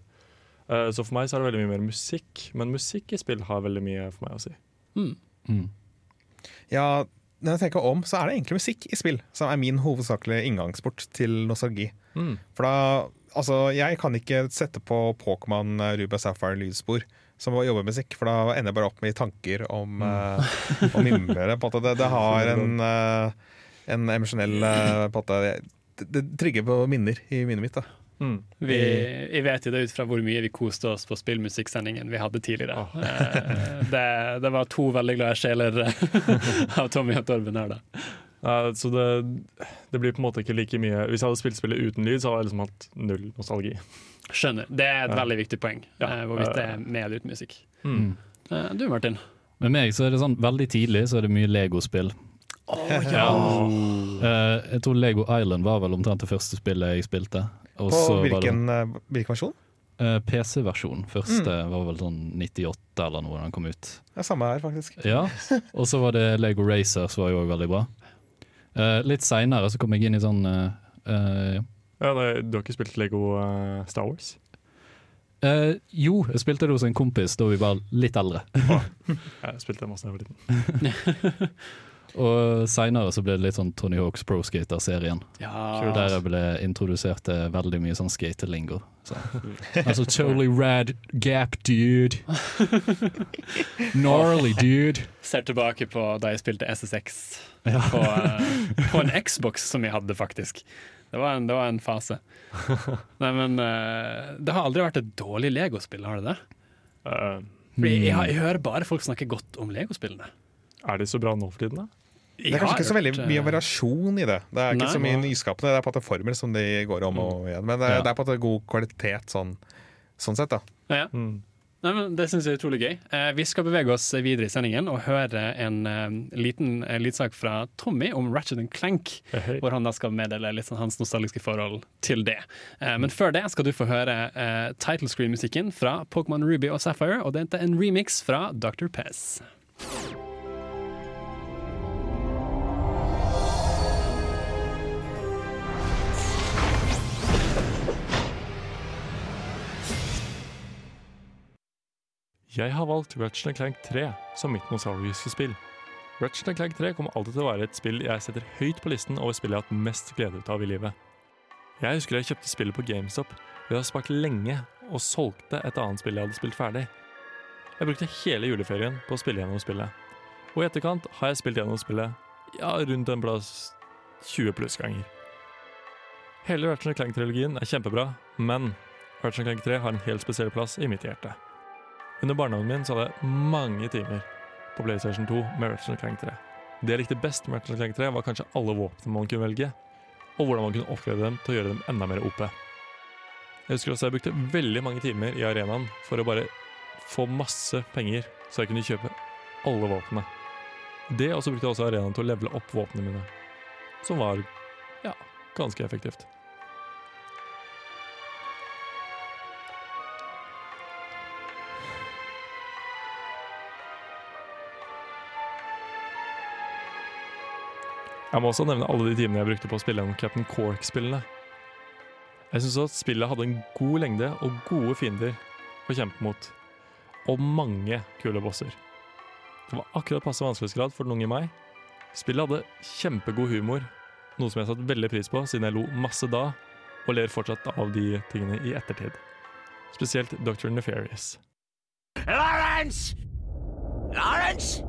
Eh, så for meg så er det veldig mye mer musikk, men musikk i spill har veldig mye for meg å si. Mm. Ja, når jeg tenker om, så er det egentlig musikk i spill som er min hovedsakelige inngangsport til nostalgi. Mm. For da, altså, jeg kan ikke sette på Pokémon Ruba, Ruby Sapphire lydspor som å jobbe med musikk, for da ender jeg bare opp med tanker om, eh, om mimrere. På. Det, det har en, uh, [LAUGHS] en emosjonell uh, det, trigger på minner i minnet mitt. da Mm. Vi, jeg vet jo det ut fra hvor mye vi koste oss på spillmusikksendingen vi hadde tidligere. Oh. Det, det var to veldig glade sjeler [LAUGHS] av Tommy og Torben her, da. Nei, så det, det blir på en måte ikke like mye Hvis jeg hadde spilt spillet uten lyd, så hadde jeg liksom hatt null nostalgi. Skjønner. Det er et Ja. veldig viktig poeng, Ja. eh, hvorvidt det er med eller uten musikk. Mm. Eh, Du, Martin? Med meg så er det sånn veldig tidlig så er det mye Lego-spill. Eh, jeg tror Lego Island var vel omtrent det første spillet jeg spilte. Og På hvilken, det hvilken, eh, hvilken versjon? Uh, PC-versjon. Første Mm. var vel sånn 98 eller noe da den kom ut. Det er samme her, faktisk. Ja, Og så var det Lego Racers var jo òg veldig bra. Uh, litt seinere så kom jeg inn i sånn eh, eh, Ja, det, du har ikke spilt Lego uh, Star Wars? Uh, Jo, jeg spilte det hos en kompis da vi var litt eldre. Jeg spilte det masse da jeg var liten. [LAUGHS] Og seinere så ble det litt sånn Tony Hawks Pro Skater-serien. Ja. Der jeg ble introdusert til veldig mye sånn skatelingo. Så. Altså totally rad gap, dude. Gnarly, dude. Ser tilbake på da jeg spilte SSX Ja. på, eh, på en Xbox som jeg hadde, faktisk. Det var en, det var en fase. Nei, men eh, det har aldri vært et dårlig legospill, har det det? Uh, jeg, jeg, jeg hører bare folk snakke godt om legospillene. er de så bra nå for tiden, da? Det er kanskje ikke så veldig eh, mye variasjon i det. Det er ikke Nei. så mye nyskapende. Det er på en måte formel som de går om og igjen. Men det er, Ja. det er på en måte god kvalitet sånn, sånn sett, da. Ja. Mm. Nei, men Det syns jeg er utrolig gøy. Eh, vi skal bevege oss videre i sendingen og høre en eh, liten eh, lydsak fra Tommy om Ratchet Clank. Hei. Hvor han da skal meddele litt sånn hans nostalgiske forhold til det. Eh, men før det skal du få høre eh, title screen-musikken fra Pokémon Ruby og Sapphire. Og det er en remix fra Dr. Pez. Jeg har valgt Ratchet Clank 3 som mitt nostalgiske spill. Ratchet Clank 3 kommer alltid til å være et spill jeg setter høyt på listen over spill jeg har hatt mest glede ut av i livet. Jeg husker jeg kjøpte spillet på GameStop ved å ha spart lenge og solgte et annet spill jeg hadde spilt ferdig. Jeg brukte hele juleferien på å spille gjennom spillet, og i etterkant har jeg spilt gjennom spillet ja, rundt en plass 20 pluss ganger. Hele Ratchet Clank-trilogien er kjempebra, men Ratchet Clank 3 har en helt spesiell plass i mitt hjerte. Under barndommen min så hadde jeg mange timer på PlayStation 2 med Ratchet Clank 3. Det jeg likte best med Ratchet Clank 3, var kanskje alle våpnene man kunne velge, og hvordan man kunne oppgradere dem til å gjøre dem enda mer OP. Jeg husker også jeg brukte veldig mange timer i arenaen for å bare få masse penger, så jeg kunne kjøpe alle våpnene. Det også brukte jeg også arenaen til å levele opp våpnene mine, som var ja, ganske effektivt. Jeg må også nevne alle de timene jeg brukte på å spille gjennom Captain Cork-spillene. Jeg syns at spillet hadde en god lengde og gode fiender å kjempe mot, og mange kule bosser. Det var akkurat passe vanskelighetsgrad for den unge meg. Spillet hadde kjempegod humor, noe som jeg satte veldig pris på siden jeg lo masse da, og ler fortsatt av de tingene i ettertid. Spesielt Dr. Nefarious. Lawrence! Lawrence!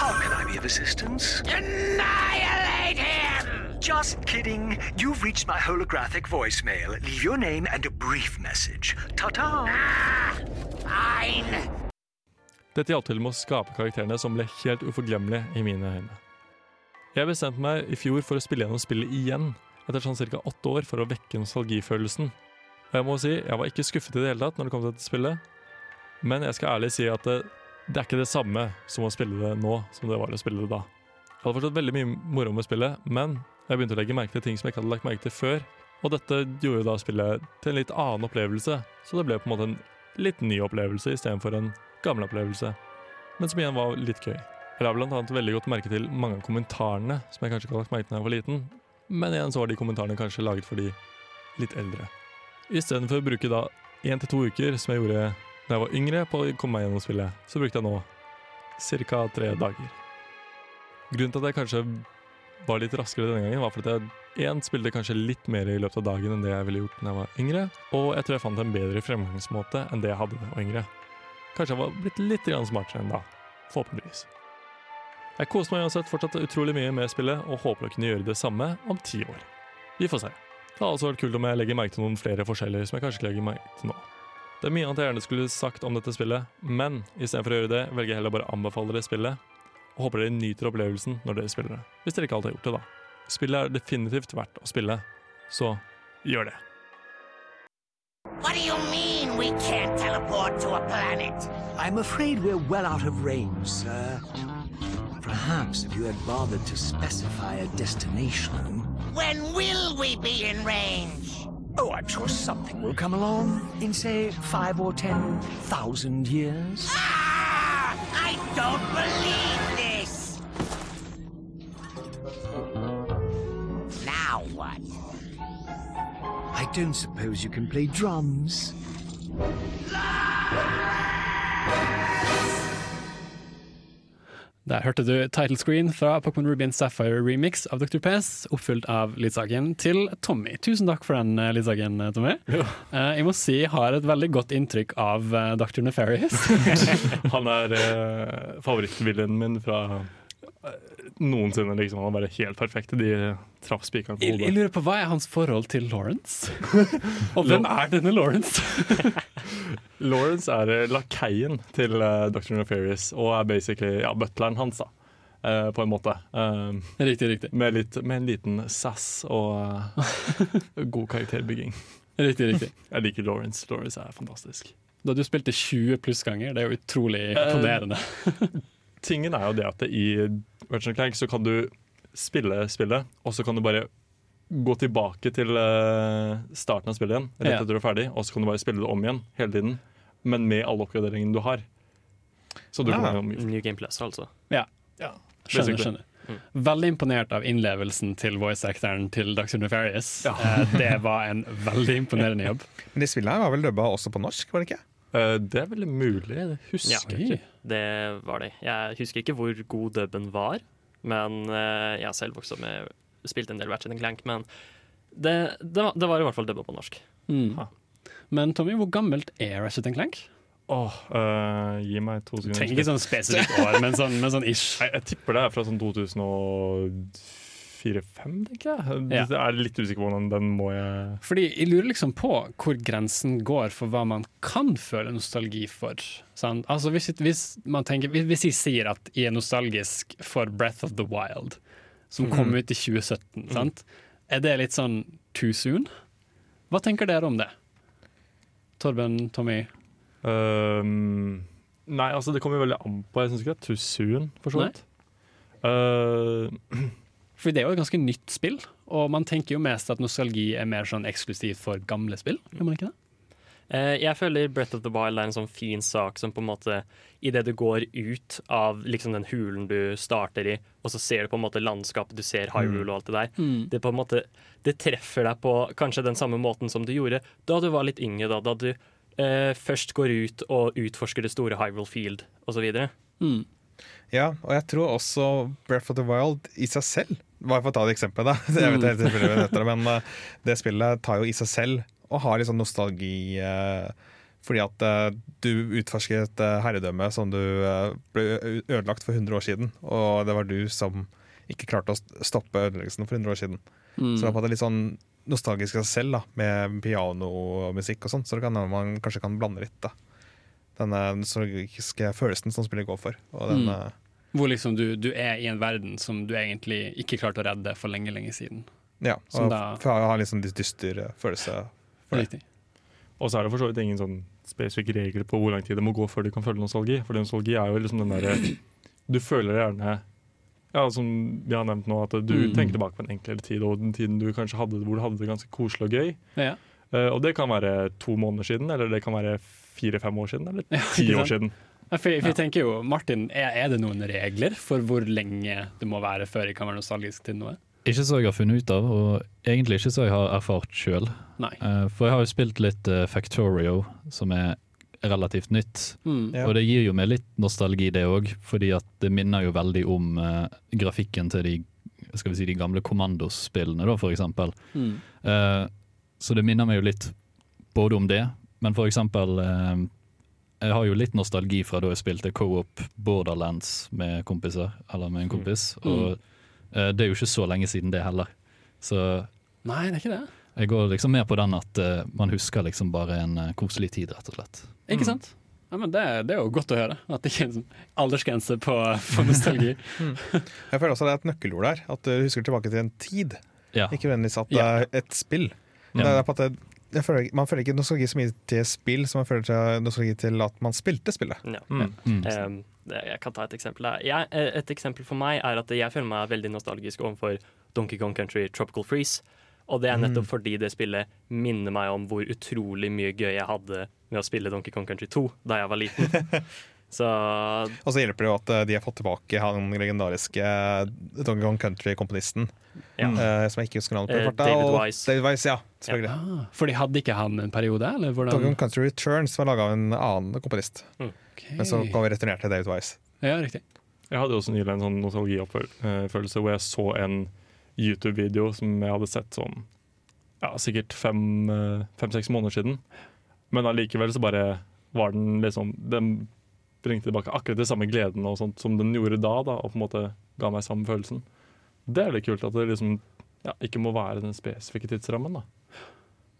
How can I be of assistance? Annihilate him! Just kidding. You've reached my holographic voicemail. Leave your name and a brief message. Ta-ta! Ah, fine. Dette hjalp til med å skape karakterene som ble helt uforglemmelige i mine øyne. Jeg bestemte meg i fjor for å spille gjennom spillet igjen, etter sånn ca. åtte år, for å vekke nostalgifølelsen. Og jeg må si, jeg var ikke skuffet i det hele tatt når det kom til dette spillet, men jeg skal ærlig si at det, det er ikke det samme som å spille det nå som det var å spille det da. Jeg hadde fortsatt veldig mye moro med spillet, men jeg begynte å legge merke til ting som jeg ikke hadde lagt merke til før, og dette gjorde jo da spillet til en litt annen opplevelse, så det ble på en måte en litt ny opplevelse istedenfor en gammel opplevelse, men som igjen var litt gøy. Jeg la annet veldig godt merke til mange av kommentarene som jeg kanskje ikke hadde lagt merke til da jeg var liten, men igjen så var de kommentarene kanskje laget for de litt eldre. Istedenfor å bruke da én til to uker, som jeg gjorde da jeg var yngre, på å komme meg gjennom spillet, så brukte jeg nå ca. tre dager. Grunnen til at jeg kanskje var litt raskere denne gangen, var fordi jeg én spilte kanskje litt mer i løpet av dagen enn det jeg ville gjort da jeg var yngre, og jeg tror jeg fant en bedre fremgangsmåte enn det jeg hadde da jeg var yngre. Kanskje jeg var blitt litt smartere enn da. Forhåpentligvis. Jeg koste meg uansett fortsatt utrolig mye med spillet, og håper å kunne gjøre det samme om ti år. Vi får se. Det har også vært kult om jeg legger merke til noen flere forskjeller som jeg kanskje ikke legger merke til nå. Det er mye annet jeg gjerne skulle sagt om dette spillet, men istedenfor å gjøre det, velger jeg heller bare å anbefale dere spillet, og håper dere nyter opplevelsen når dere spiller det. Hvis dere ikke alltid har gjort det, da. Spillet er definitivt verdt å spille, så gjør det. What do you mean we can't teleport to a planet? I'm afraid we're well out of range, sir. Perhaps if you had bothered to specify a destination. When will we be in range? Oh, I'm sure something will come along in, say, five or ten thousand years. Ah! I don't believe this! Now what? I don't suppose you can play drums. Der hørte du title screen fra Pokémon Ruby and Sapphire remix av Dr. Pes, oppfylt av Lidsagen til Tommy. Tusen takk for den, eh, Lidsagen, Tommy. Eh, jeg må si jeg har et veldig godt inntrykk av eh, Dr. Nefarious. [LAUGHS] Han er eh, favorittvillainen min fra eh, noensinne. Liksom. Han var bare helt perfekt. De traff spikeren på Jeg, jeg lurer på Hva er hans forhold til Lawrence? [LAUGHS] Og hvem er denne Lawrence? [LAUGHS] Lawrence er eh, lakeien til uh, Dr. Nefarious og er basically ja, butleren hans, da. Uh, på en måte. Uh, Riktig, riktig. med, litt, med en liten sass og uh, god karakterbygging. [LAUGHS] riktig, riktig. Jeg liker Lawrence. Lawrence er fantastisk. Da du spilte 20 pluss ganger, det er jo utrolig imponerende. Tingen er jo det at i Ratchet Clank så kan du spille spillet, og så kan du bare gå tilbake til eh, starten av spillet igjen, rett etter du er ferdig, og så kan du bare spille det om igjen hele tiden, men med alle oppgraderingene du har. Så du Ja. kan jo New Game Plus, altså. Ja. Ja, Skjønner, skjønner. Veldig imponert av innlevelsen til voice-actoren til Dr. Nefarious. Ja. det var en veldig imponerende jobb. [LAUGHS] Men de spillene her var vel dubba også på norsk, var det ikke? Eh, det er veldig mulig, det husker Ja. jeg ikke. Det var det. Jeg husker ikke hvor god dubben var, men eh, jeg har selv vokst opp med Spilt en del Ratchet Clank, men det, det, var, det var i hvert fall dubba på norsk. Mm. Men Tommy, hvor gammelt er Ratchet Clank? Åh, uh, gi meg to sekunder. Trenger ikke sånn spesifikt år, men sånn, men sånn ish. Jeg, jeg tipper det er fra sånn 2004-2005, tenker jeg. Ja. Jeg er litt usikker på hvordan den må jeg Fordi jeg lurer liksom på hvor grensen går for hva man kan føle nostalgi for. Sant? Altså hvis, hvis, man tenker, hvis- jeg sier at jeg er nostalgisk for Breath of the Wild, som kom ut i 2017, sant? er det litt sånn too soon? Hva tenker dere om det? Torben, Tommy? Um, Nei, altså det kommer veldig an på. Jeg syns ikke det er too soon, for så vidt. Eh, [CLEARS THROAT] For det er jo et ganske nytt spill, og man tenker jo mest at nostalgi er mer sånn eksklusivt for gamle spill. Gjør man ikke det? Eh, jeg føler Breath of the Wild er en sånn fin sak som på en måte Idet du går ut av liksom den hulen du starter i, og så ser du på en måte landskapet, du ser Hyrule og alt det der, det på en måte Det treffer deg på kanskje den samme måten som du gjorde da du var litt yngre, da, da du eh, først går ut og utforsker det store Hyrule Field osv. Mm. Ja, og jeg tror også Breath of the Wild i seg selv Bare for å ta et eksempel, da. [LAUGHS] Jeg vet helt selvfølgelig hva heter, men eh, det spillet tar jo i seg selv og har litt sånn nostalgi eh, fordi at eh, du utforsker et herredømme som du ble ødelagt for 100 år siden, og det var du som ikke klarte å stoppe ødeleggelsen for 100 år siden. Mm. Så det er litt sånn nostalgisk i seg selv, da, med piano og sånn, så det kan man kanskje kan blande litt, da. Denne nostalgiske følelsen som spillet går for. Og den, Mm. Hvor liksom du, du er i en verden som du egentlig ikke klarte å redde for lenge, lenge siden. Ja, og da- for jeg har litt sånn dyster eh, følelse. For det. Riktig. Og så er det for så vidt ingen sånn spesifikke regler på hvor lang tid det må gå før du kan føle nostalgi. For nostalgi er jo liksom den derre Du føler gjerne Ja, som vi har nevnt nå, at du Mm. tenker tilbake på en enklere tid, og den tiden du kanskje hadde hvor du hadde det ganske koselig og gøy. Ja. Uh, og det kan være to måneder siden, eller det kan være fire-fem år siden, eller ti ja, år siden. For, for jeg tenker jo, Martin, er, er det noen regler for hvor lenge det må være før jeg kan være nostalgisk til noe? Ikke så jeg har funnet ut av, og egentlig ikke så jeg har erfart sjøl. For jeg har jo spilt litt eh, Factorio, som er relativt nytt. Mm. Og det gir jo meg litt nostalgi, det òg, fordi at det minner jo veldig om uh, grafikken til de skal vi si, de gamle kommandospillene, da, for eksempel. Mm. Uh, så det minner meg jo litt både om det, men for eksempel eh, jeg har jo litt nostalgi fra da jeg spilte co-op Borderlands med kompiser, eller med en kompis. Og uh, det er jo ikke så lenge siden det heller. Så Nei, det er ikke det. jeg går liksom mer på den at uh, man husker liksom bare en uh, koselig tid, rett og slett. Ikke sant? Ja, men det, det er jo godt å høre. At det ikke er en sånn aldersgrense på, på nostalgi. [LAUGHS] [LAUGHS] Jeg føler også det er et nøkkelord der. At du husker tilbake til en tid, Ja. ikke nødvendigvis at det er et spill. Ja. Det er på at det, føler, man føler ikke nostalgi så mye til spill som man føler til nostalgi til at man spilte spillet. Ja. Mm. Mm. Um, jeg kan ta et eksempel. der. Jeg, eh, et eksempel for meg er at jeg føler meg veldig nostalgisk overfor Donkey Kong Country Tropical Freeze. Og det er nettopp fordi det spillet minner meg om hvor utrolig mye gøy jeg hadde med å spille Donkey Kong Country 2 da jeg var liten. [LAUGHS] Så Og så hjelper det jo at eh, de har fått tilbake han legendariske eh, Donkey Kong Country-komponisten. ja. Uh, som jeg ikke husker navnet på. Eh, David Wise. David Wise, ja, selvfølgelig. Ah, for de hadde ikke han en periode, eller hvordan? Donkey Kong Country Returns var laga av en annen komponist, Okay. men så kom vi returnert til David Wise. Ja, riktig. Jeg hadde også nylig en sånn nostalgifølelse hvor jeg så en YouTube-video som jeg hadde sett sånn ja, sikkert fem-seks måneder siden. Men allikevel så bare var den liksom Den bringte tilbake akkurat det samme gleden og sånt som den gjorde da, da, og på en måte ga meg samme følelsen. Det er litt kult at det liksom ja, ikke må være den spesifikke tidsrammen, da.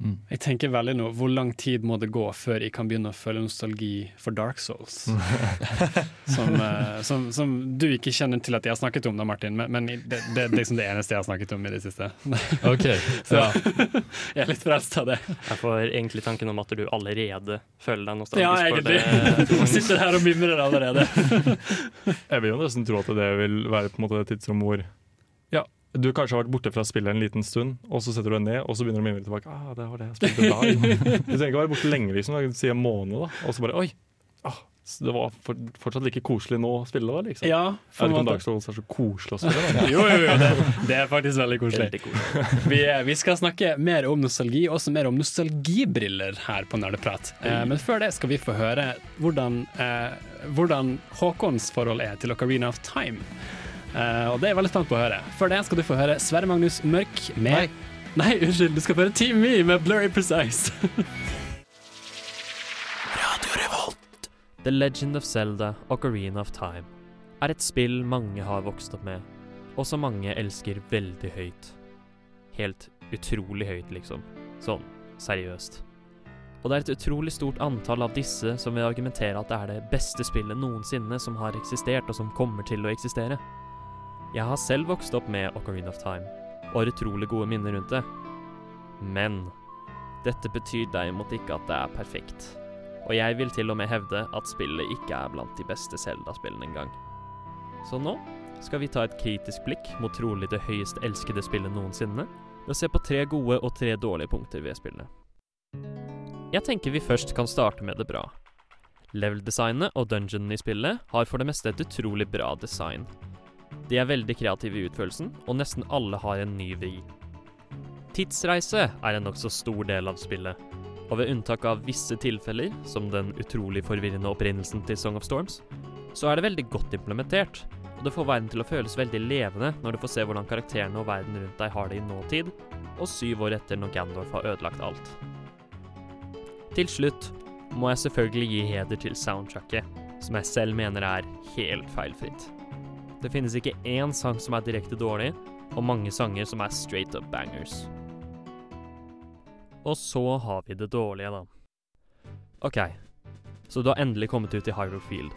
Jeg tenker veldig nå, Hvor lang tid må det gå før jeg kan begynne å føle nostalgi for Dark Souls? [LAUGHS] som, eh, som, som du ikke kjenner til at jeg har snakket om, da, Martin, men, men det, det, det er liksom det eneste jeg har snakket om i det siste. [LAUGHS] OK. [LAUGHS] Ja. Jeg er litt frelst av det. Jeg får egentlig tanken om at du allerede føler deg nostalgisk Ja, egentlig. det. Sitter her og mimrer allerede. Jeg vil jo nesten tro at det vil være på en måte det tidsrommet hvor ja, du kanskje har vært borte fra spillet en liten stund, og så setter du deg ned, og så begynner du å mimre tilbake. Ah, det var det jeg spilte da. [LAUGHS] Du trenger ikke være borte lenge, liksom. Si en måned, da. Og så bare Oi! Ah, det var for, fortsatt like koselig nå å spille, da. Liksom. Ja, jeg vet en ikke om. Dark Souls er så koselig å spille. Da. [LAUGHS] Jo, jo, jo, det, det er faktisk veldig koselig. Veldig koselig. Vi, vi skal snakke mer om nostalgi, også mer om nostalgibriller her på Nerdeprat. Eh, men før det skal vi få høre hvordan, eh, hvordan Håkons forhold er til Ocarina of Time. Eh, og det er jeg veldig spent på å høre. Før det skal du få høre Sverre Magnus Mørk med Nei, unnskyld, du skal få høre Team Me med Blurry Precise. Radio Revolt. The Legend of Zelda Ocarina of Time er et spill mange har vokst opp med, og som mange elsker veldig høyt. Helt utrolig høyt, liksom. Sånn seriøst. Og det er et utrolig stort antall av disse som vil argumentere at det er det beste spillet noensinne som har eksistert, og som kommer til å eksistere. Jeg har selv vokst opp med Ocarina of Time, og har utrolig gode minner rundt det. Men dette betyr derimot ikke at det er perfekt. Og jeg vil til og med hevde at spillet ikke er blant de beste Zelda-spillene engang. Så nå skal vi ta et kritisk blikk mot trolig det høyest elskede spillet noensinne, ved å se på tre gode og tre dårlige punkter ved spillet. Jeg tenker vi først kan starte med det bra. Level-designet og dungeonene i spillet har for det meste et utrolig bra design. De er veldig kreative i utførelsen, og nesten alle har en ny vri. Tidsreise er en nokså stor del av spillet, og ved unntak av visse tilfeller, som den utrolig forvirrende opprinnelsen til Song of Storms, så er det veldig godt implementert, og det får verden til å føles veldig levende når du får se hvordan karakterene og verden rundt deg har det i nåtid, og syv år etter når Gandorf har ødelagt alt. Til slutt må jeg selvfølgelig gi heder til soundtracket, som jeg selv mener er helt feilfritt. Det finnes ikke én sang som er direkte dårlig, og mange sanger som er straight up bangers. Og så har vi det dårlige, da. OK, så du har endelig kommet ut i Hyrule Field.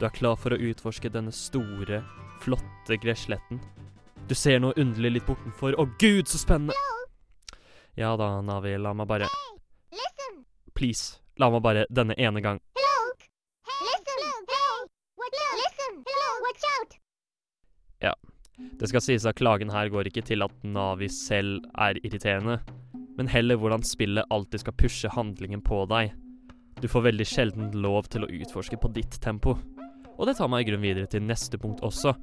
Du er klar for å utforske denne store, flotte gressletten. Du ser noe underlig litt bortenfor. Å gud, så spennende! Ja da, Navi, la meg bare Please, la meg bare denne ene gang. Det skal sies at klagen her går ikke til at Navi selv er irriterende, men heller hvordan spillet alltid skal pushe handlingen på deg. Du får veldig sjelden lov til å utforske på ditt tempo. Og det tar meg i grunn videre til neste punkt også,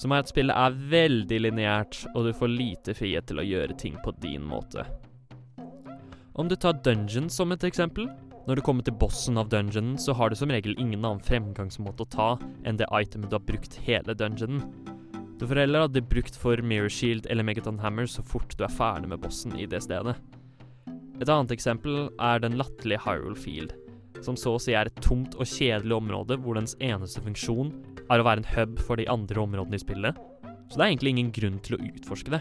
som er at spillet er veldig lineært, og du får lite frihet til å gjøre ting på din måte. Om du tar dungeon som et eksempel, når du kommer til bossen av dungeonen, så har du som regel ingen annen fremgangsmåte å ta enn det itemet du har brukt hele dungeonen. Du får heller ha det brukt for Mirror Shield eller Megaton Hammer så fort du er ferdig med bossen i det stedet. Et annet eksempel er den latterlige Hyrule Field, som så å si er et tomt og kjedelig område hvor dens eneste funksjon er å være en hub for de andre områdene i spillet. Så det er egentlig ingen grunn til å utforske det.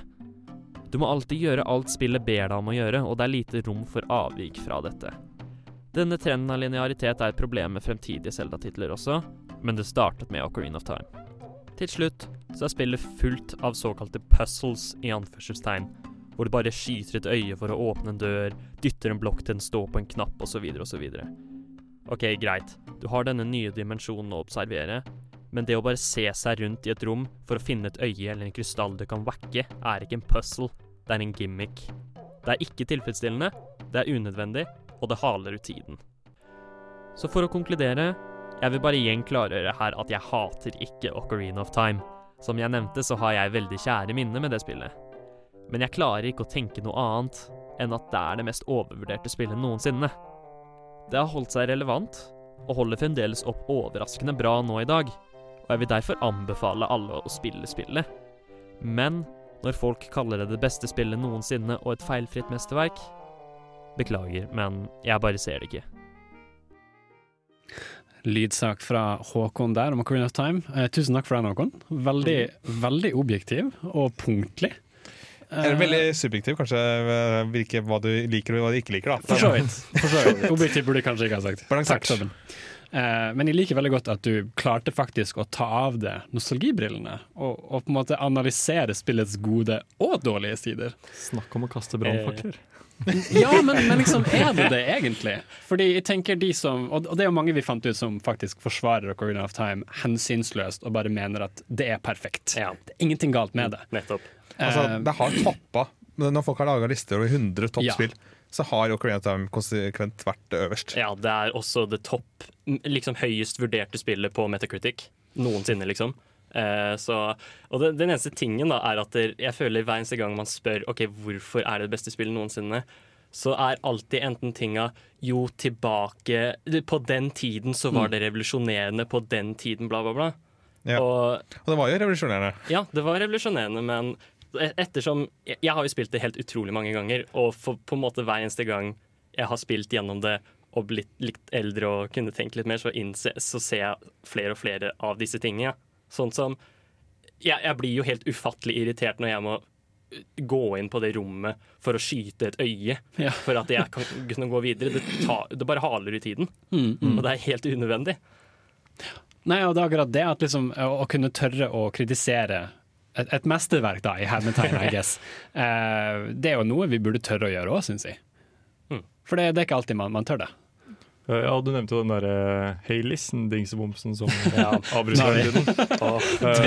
Du må alltid gjøre alt spillet ber deg om å gjøre, og det er lite rom for avvik fra dette. Denne trenden av linearitet er et problem med fremtidige Zelda-titler også, men det startet med Ocarina of Time. Til slutt så er spillet fullt av såkalte puzzles i anførselstegn, hvor du bare skyter et øye for å åpne en dør, dytter en blokk til den står på en knapp osv. osv. Ok, greit, du har denne nye dimensjonen å observere, men det å bare se seg rundt i et rom for å finne et øye eller en krystall du kan wacke, er ikke en puzzle, det er en gimmick. Det er ikke tilfredsstillende, det er unødvendig, og det haler ut tiden. Så for å konkludere, jeg vil bare igjen klargjøre her at jeg hater ikke Ocarina of Time. Som jeg nevnte, så har jeg veldig kjære minner med det spillet. Men jeg klarer ikke å tenke noe annet enn at det er det mest overvurderte spillet noensinne. Det har holdt seg relevant, og holder fremdeles opp overraskende bra nå i dag, og jeg vil derfor anbefale alle å spille spillet. Men når folk kaller det det beste spillet noensinne og et feilfritt mesterverk Beklager, men jeg bare ser det ikke. Lydsak fra Håkon der om Ocarina of Time. Eh, tusen takk for den, Håkon. Veldig, veldig objektiv og punktlig. Eller veldig subjektiv, kanskje eh, hvilke, hva du liker og hva du ikke liker. da For så vidt. [LAUGHS] For så vidt. Objektiv burde jeg kanskje ikke ha sagt. Balansert. Takk. Eh, men jeg liker veldig godt at du klarte faktisk å ta av deg nostalgibrillene og, og på en måte analysere spillets gode og dårlige sider. Snakk om å kaste brannfakler. Ja, men, men liksom, er det det egentlig? Fordi jeg tenker de som, og det er jo mange vi fant ut som faktisk forsvarer Ocarina of Time hensynsløst og bare mener at det er perfekt. Ja. Det er ingenting galt med det. Nettopp. Altså, Eh, det har toppa. Når folk har laga lister over 100 Ja. Så har Ocarina of Time konsekvent vært øverst. Ja, det er også det topp, liksom høyest vurderte spillet på Metacritic noensinne, liksom. Eh, så, og det, den eneste tingen da er at jeg føler hver eneste gang man spør Ok, hvorfor er det det beste spillet noensinne, så er alltid enten tinga jo tilbake På den tiden så var det revolusjonerende, på den tiden, bla, bla, bla. Ja. Og Og det var jo revolusjonerende. ja, det var revolusjonerende, men ettersom Jeg har jo spilt det helt utrolig mange ganger, og for på en måte hver eneste gang jeg har spilt gjennom det og blitt litt eldre og kunne tenkt litt mer, så, innse, så ser jeg flere og flere av disse tingene. Sånn som jeg, jeg blir jo helt ufattelig irritert når jeg må uh, gå inn på det rommet for å skyte et øye Ja. for at jeg kan kunne gå videre. Det, ta, det bare haler ut tiden, og det er helt unødvendig. Nei, og det er akkurat det at liksom, å kunne tørre å kritisere et, et mesterverk, da, i hermetegn, I guess. Uh, [LAUGHS] det er jo noe vi burde tørre å gjøre òg, syns jeg. Mm. For det, det er ikke alltid man, man tør det. Eh, Ja, du nevnte jo den derre Haylisten-dingsebomsen som [LAUGHS] Ja. avbryter hele tiden. [LAUGHS] Eh,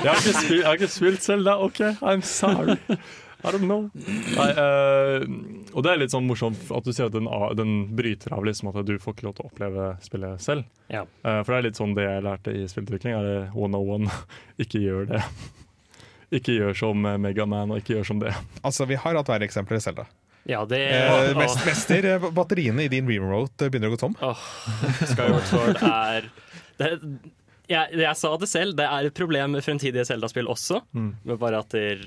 Jeg har ikke spilt, jeg har ikke spilt Zelda, OK, I'm sorry. I don't know. Nei, uh, og det er litt sånn morsomt at du sier at den, den bryter av liksom at du får ikke lov til å oppleve spillet selv. Ja. Uh, for det er litt sånn det jeg lærte i spillutvikling, er det 101. [LAUGHS] ikke gjør det. Ikke gjør som eh, Megaman, og ikke gjør som det. Altså, Vi har hatt verre eksempler i da. ja, det Eh, mest, mester, batteriene i din remote begynner å gå tom. Åh, Skyward Sword er det, jeg, jeg sa det selv, det er et problem med fremtidige Zelda-spill også. Mm. Men bare at der,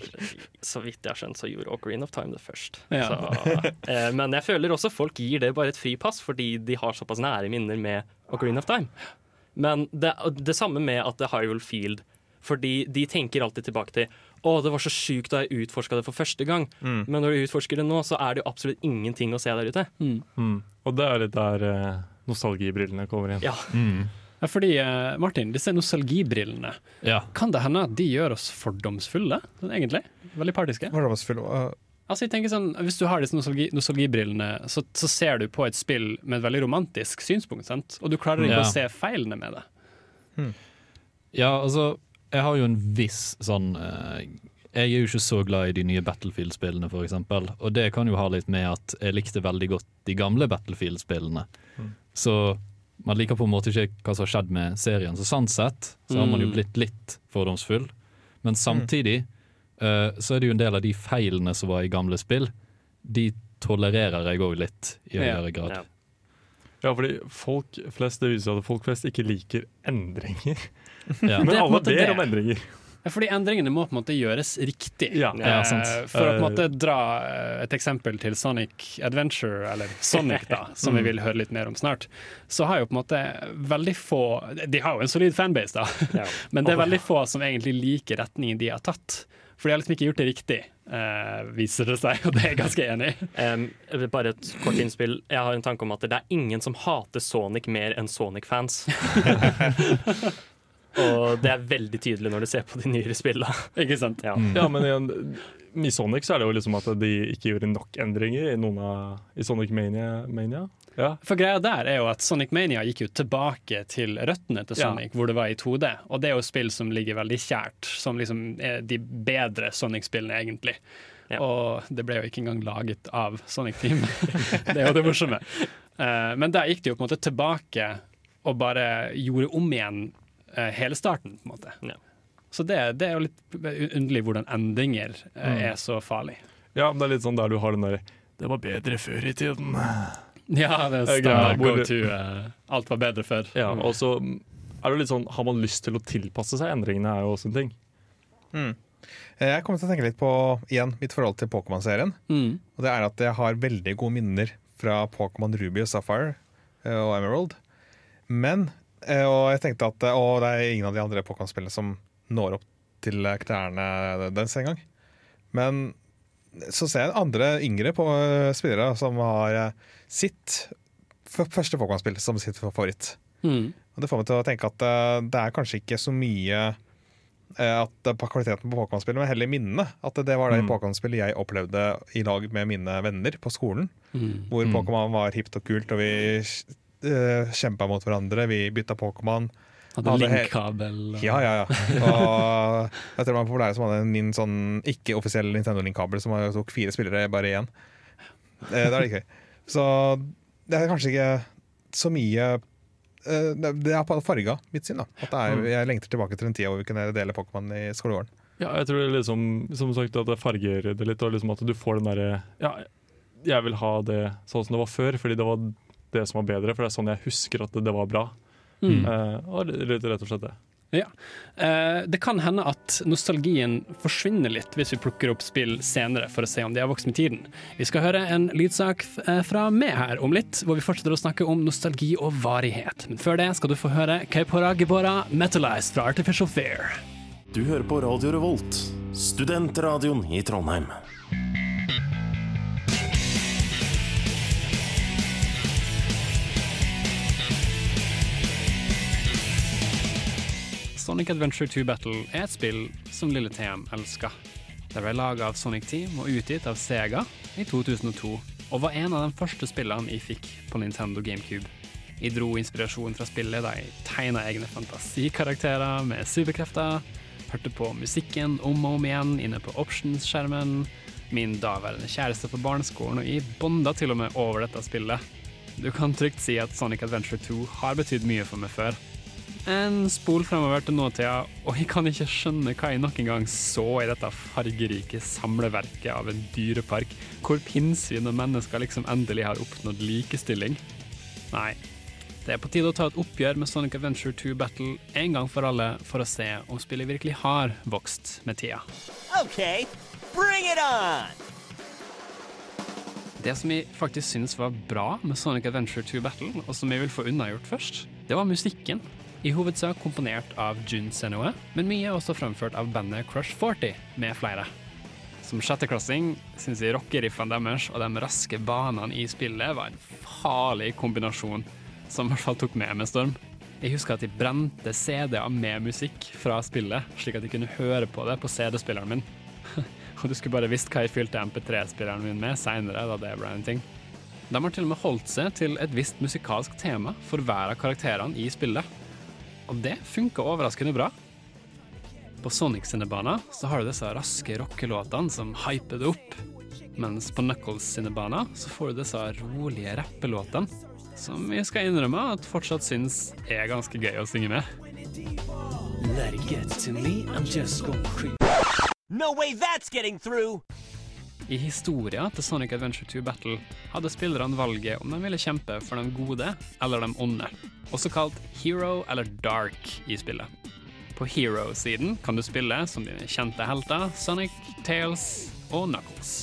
så vidt jeg har skjønt, så gjorde Ocarina of Time det først. Ja. Så, eh, men jeg føler også folk gir det bare et fripass, fordi de har såpass nære minner med Ocarina of Time. Men det, det samme med at det er Hyrule Field. Fordi de tenker alltid tilbake til å, det var så sjukt da jeg utforska det for første gang. Men når du utforsker det nå, så er det jo absolutt ingenting å se der ute. Mm. Og det er litt der eh, nostalgibrillene kommer inn. Ja, Ja, fordi, eh, Martin, disse nostalgibrillene, Ja. kan det hende at de gjør oss fordomsfulle, sånn egentlig? Veldig partiske? Fordomsfulle, uh, Altså, jeg tenker sånn, Hvis du har disse nostalgi, nostalgibrillene, så, så ser du på et spill med et veldig romantisk synspunkt, sant? og du klarer ikke Ja. å se feilene med det. Ja, altså, jeg har jo en viss sånn uh, Jeg er jo ikke så glad i de nye Battlefield-spillene, eksempel. Og det kan jo ha litt med at jeg likte veldig godt de gamle Battlefield-spillene. Så man liker på en måte ikke hva som har skjedd med serien. Så sånn sett så har man jo Mm. blitt litt fordomsfull. Men samtidig uh, så er det jo en del av de feilene som var i gamle spill, de tolererer jeg òg litt i høyere grad. Ja. Ja, fordi folk flest, Det viser at folk flest ikke liker endringer. Ja. [LAUGHS] Men alle ber om endringer. Fordi endringene må på en måte gjøres riktig. Ja, ja, sant. Eh, For å på en måte dra eh, et eksempel til Sonic Adventure, eller Sonic, da, [LAUGHS] som vi vil høre litt mer om snart, så har jo på en måte veldig få De har jo en solid fanbase, da, Ja. [LAUGHS] men det er veldig få som egentlig liker retningen de har tatt. For de har liksom ikke gjort det riktig, eh, viser det seg, [LAUGHS] og det er jeg ganske enig i. Um, bare et kort innspill. Jeg har en tanke om at det er ingen som hater Sonic mer enn Sonic-fans. Og det er veldig tydelig når du ser på de nyere spillene. [LAUGHS] Ikke sant? Ja. Ja, men igjen, i Sonic så er det jo liksom at de ikke gjorde nok endringer i, noen av, i Sonic Mania. Mania. Ja. For greia der er jo at Sonic Mania gikk jo tilbake til røttene til Ja. Sonic, hvor det var i 2D. Og det er jo spill som ligger veldig kjært, som liksom er de bedre Sonic-spillene, egentlig. Ja. Og det ble jo ikke engang laget av Sonic Team. [LAUGHS] det er jo det morsomme. Eh, men der gikk de jo på en måte tilbake og bare gjorde om igjen hele starten, på en måte. Ja. Så det, det er jo litt underlig hvordan endringer eh, Mm. er så farlig. ja, men det er litt sånn der du har den der Det var bedre før i tiden. [LAUGHS] Ja, det er standard go to. Uh, alt var bedre før. Ja, og så er det litt sånn Har man lyst til å tilpasse seg endringene, er jo også en ting. Mm. Jeg kommer til å tenke litt på igjen mitt forhold til Pokémon-serien. Mm. Og det er at jeg har veldig gode minner fra Pokémon Ruby og Sapphire eh, og Emerald. Men eh, Og jeg tenkte at å, Og det er ingen av de andre Pokémon-spillene som når opp til eh, knærne dens engang. Men så ser jeg andre yngre på eh, spillere som har eh, sitt første Pokémon-spill som sitt favoritt. Mm. Og det får meg til å tenke at eh, det er kanskje ikke så mye eh, at kvaliteten på Pokémon-spillet, men heller minnene. At det var det Mm. Pokémon-spillet jeg opplevde i lag med mine venner på skolen. Mm. Hvor Mm. Pokémon var hipt og kult, og vi uh, kjempa mot hverandre. Vi bytta Pokémon. Hadde Hadde linkkabel. og- Ja, ja, ja. Og jeg tror det var populære som hadde min sånn ikke-offisiell Nintendo Link-kabel, som tok fire spillere bare igjen. Eh, Det er litt gøy. Så det er kanskje ikke så mye eh, Det er på farga mitt syn. da At det er, Jeg lengter tilbake til den tida hvor vi kunne dele Pokémon i skolegården. Ja, jeg tror liksom, som sagt at det farger det litt, og liksom at du får den derre Ja, jeg vil ha det sånn som det var før, fordi det var det som var bedre, for det er sånn jeg husker at det, det var bra. Mm. Uh, og rett, rett og slett det. Eh, det kan hende at nostalgien forsvinner litt hvis vi plukker opp spill senere for å se om de har vokst med tiden. Vi skal høre en lydsak eh, fra meg her om litt, hvor vi fortsetter å snakke om nostalgi og varighet. Men før det skal du få høre Kaipora Gibora Metalized fra Artificial Fair. Du hører på Radio Revolt, studentradioen i Trondheim. Sonic Adventure 2 Battle er et spill som lille TM elsker. Det ble laga av Sonic Team og utgitt av Sega i 2002, og var en av de første spillene jeg fikk på Nintendo GameCube. Jeg dro inspirasjon fra spillet da jeg tegna egne fantasikarakterer med superkrefter, hørte på musikken om og om igjen inne på options-skjermen, min daværende kjæreste på barneskolen, og jeg bonda til og med over dette spillet. Du kan trygt si at Sonic Adventure 2 har betydd mye for meg før. En spol fremover til nåtida, og jeg kan ikke skjønne hva jeg nok en gang så i dette fargerike samleverket av en dyrepark, hvor pinnsvin og mennesker liksom endelig har oppnådd likestilling. Nei, det er på tide å ta et oppgjør med Sonic Adventure 2 Battle en gang for alle, for å se om spillet virkelig har vokst med tida. Okay, bring it on! Det som jeg faktisk syns var bra med Sonic Adventure 2 Battle, og som jeg vil få unnagjort først, det var musikken. I hovedsak komponert av Jun Senoe, men mye er også fremført av bandet Crush 40, med flere. Som sjetteklassing syns jeg rockeriffene deres og de raske banene i spillet var en farlig kombinasjon, som i hvert fall tok med med storm. Jeg husker at jeg brente CD-er med musikk fra spillet, slik at jeg kunne høre på det på CD-spilleren min. [LAUGHS] Og du skulle bare visst hva jeg fylte MP3-spilleren min med seinere, da det ble en ting. De har til og med holdt seg til et visst musikalsk tema for hver av karakterene i spillet. Og det funka overraskende bra. På Sonic sine baner så har du disse raske rockelåtene som hyper det opp. Mens på Knuckles sine baner så får du disse rolige rappelåtene. Som vi skal innrømme at fortsatt syns er ganske gøy å synge med. Let it get to me, I'm just gonna creep. No way that's getting through! I historia til Sonic Adventure 2 Battle hadde spillerne valget om de ville kjempe for de gode eller de onde, også kalt hero eller dark i spillet. På Hero-siden kan du spille som dine kjente helter Sonic, Tails og Knuckles.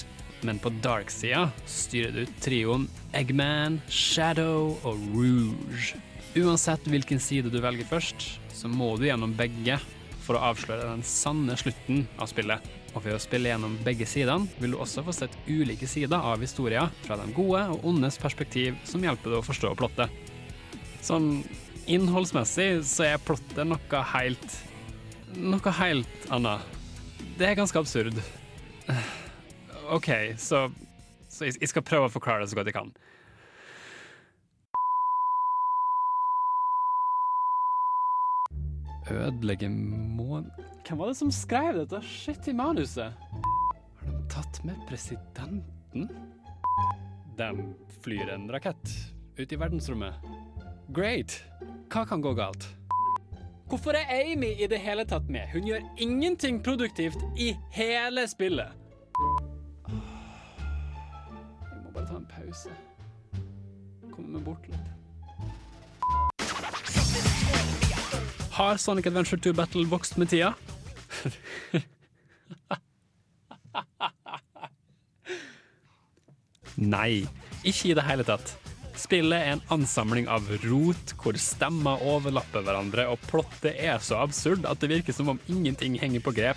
Men på Dark-sida styrer du trioen Eggman, Shadow og Rouge. Uansett hvilken side du velger først, så må du gjennom begge for å avsløre den sanne slutten av spillet. Og ved å spille gjennom begge sidene vil du også få sett ulike sider av historien fra de gode og ondes perspektiv, som hjelper deg å forstå plottet. Sånn innholdsmessig så er plottet noe helt Noe helt annet. Det er ganske absurd. [SIGHS] OK, så, så jeg skal prøve å forklare det så godt jeg kan. Ødelegge månen Hvem var det som skrev dette? Shit i manuset. Har de tatt med presidenten? De flyr en rakett ut i verdensrommet. Great. Hva kan gå galt? Hvorfor er Amy i det hele tatt med? Hun gjør ingenting produktivt i hele spillet. Vi må bare ta en pause. Komme meg bort litt. Har Sonic Adventure 2 Battle vokst med tida? [LAUGHS] Nei, ikke i det hele tatt. Spillet er en ansamling av rot hvor stemmer overlapper hverandre, og plottet er så absurd at det virker som om ingenting henger på grep.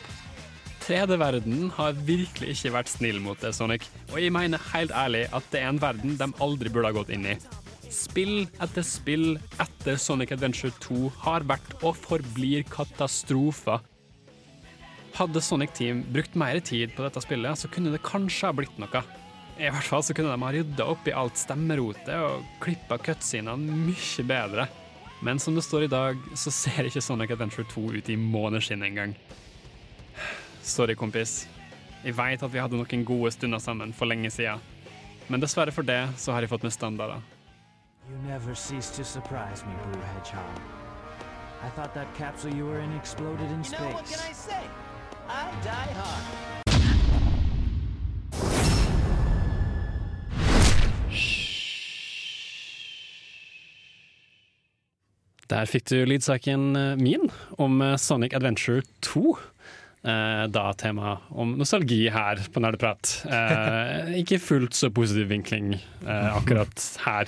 3D-verdenen har virkelig ikke vært snill mot det, Sonic, og jeg mener helt ærlig at det er en verden de aldri burde ha gått inn i. Spill etter spill etter Sonic Adventure 2 har vært og forblir katastrofer. Hadde Sonic Team brukt mer tid på dette spillet, så kunne det kanskje ha blitt noe. I hvert fall så kunne de ha rydda opp i alt stemmerotet og klippa cutsidene mye bedre. Men som det står i dag, så ser ikke Sonic Adventure 2 ut i måneskinn engang. Sorry, kompis. Jeg veit at vi hadde noen gode stunder sammen for lenge siden. Men dessverre for det, så har jeg fått med standarder. You never cease to surprise me, Blue Hedgehog. I thought that capsule you were in exploded in You know, what can I say? I die hard. Der fikk du lydsaken eh, min om eh, Sonic Adventure 2. Eh, da tema om nostalgi her på Nerdeprat. Eh, ikke fullt så positiv vinkling eh, akkurat her.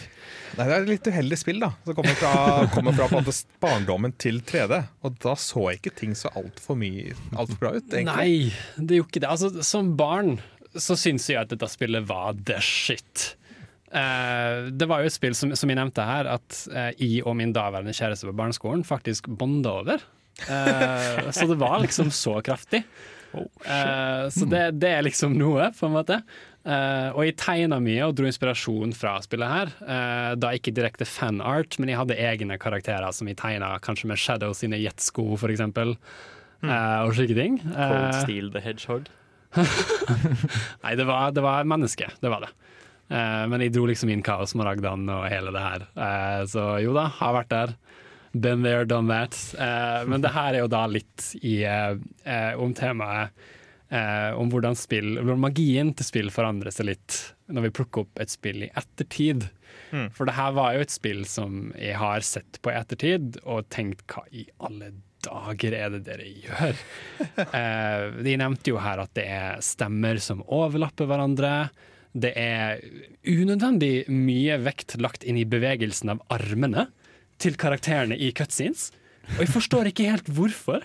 Nei, Det er et litt uheldig spill da som kommer fra, kommer fra barndommen til 3D. Og da så ikke ting så altfor alt bra ut. egentlig. Nei, det gjorde ikke det. Altså, som barn så syns jeg at dette spillet var the shit. Uh, det var jo et spill som, som jeg nevnte her, at uh, jeg og min daværende kjæreste på barneskolen faktisk bonda over. Eh, så det var liksom så kraftig. Eh, så det, det er liksom noe, på en måte. Eh, og jeg tegna mye og dro inspirasjon fra spillet her. Eh, da ikke direkte fanart, men jeg hadde egne karakterer som jeg tegna kanskje med Shadow sine jetsko, for eksempel. Eh, og slike ting. Cold Steel the Hedgehog. [LAUGHS] Nei, det var, det var menneske, det var det. Eh, men jeg dro liksom inn Kaos Maragdan og hele det her. Eh, så jo da, har vært der. Been there, done that. Eh, men det her er jo da litt i, eh, om temaet eh, om hvordan, spill, hvordan magien til spill forandrer seg litt når vi plukker opp et spill i ettertid. For det her var jo et spill som jeg har sett på i ettertid og tenkt hva i alle dager er det dere gjør? [LAUGHS] Eh, de nevnte jo her at det er stemmer som overlapper hverandre. Det er unødvendig mye vekt lagt inn i bevegelsen av armene til karakterene i cutscenes. Og jeg forstår ikke helt hvorfor.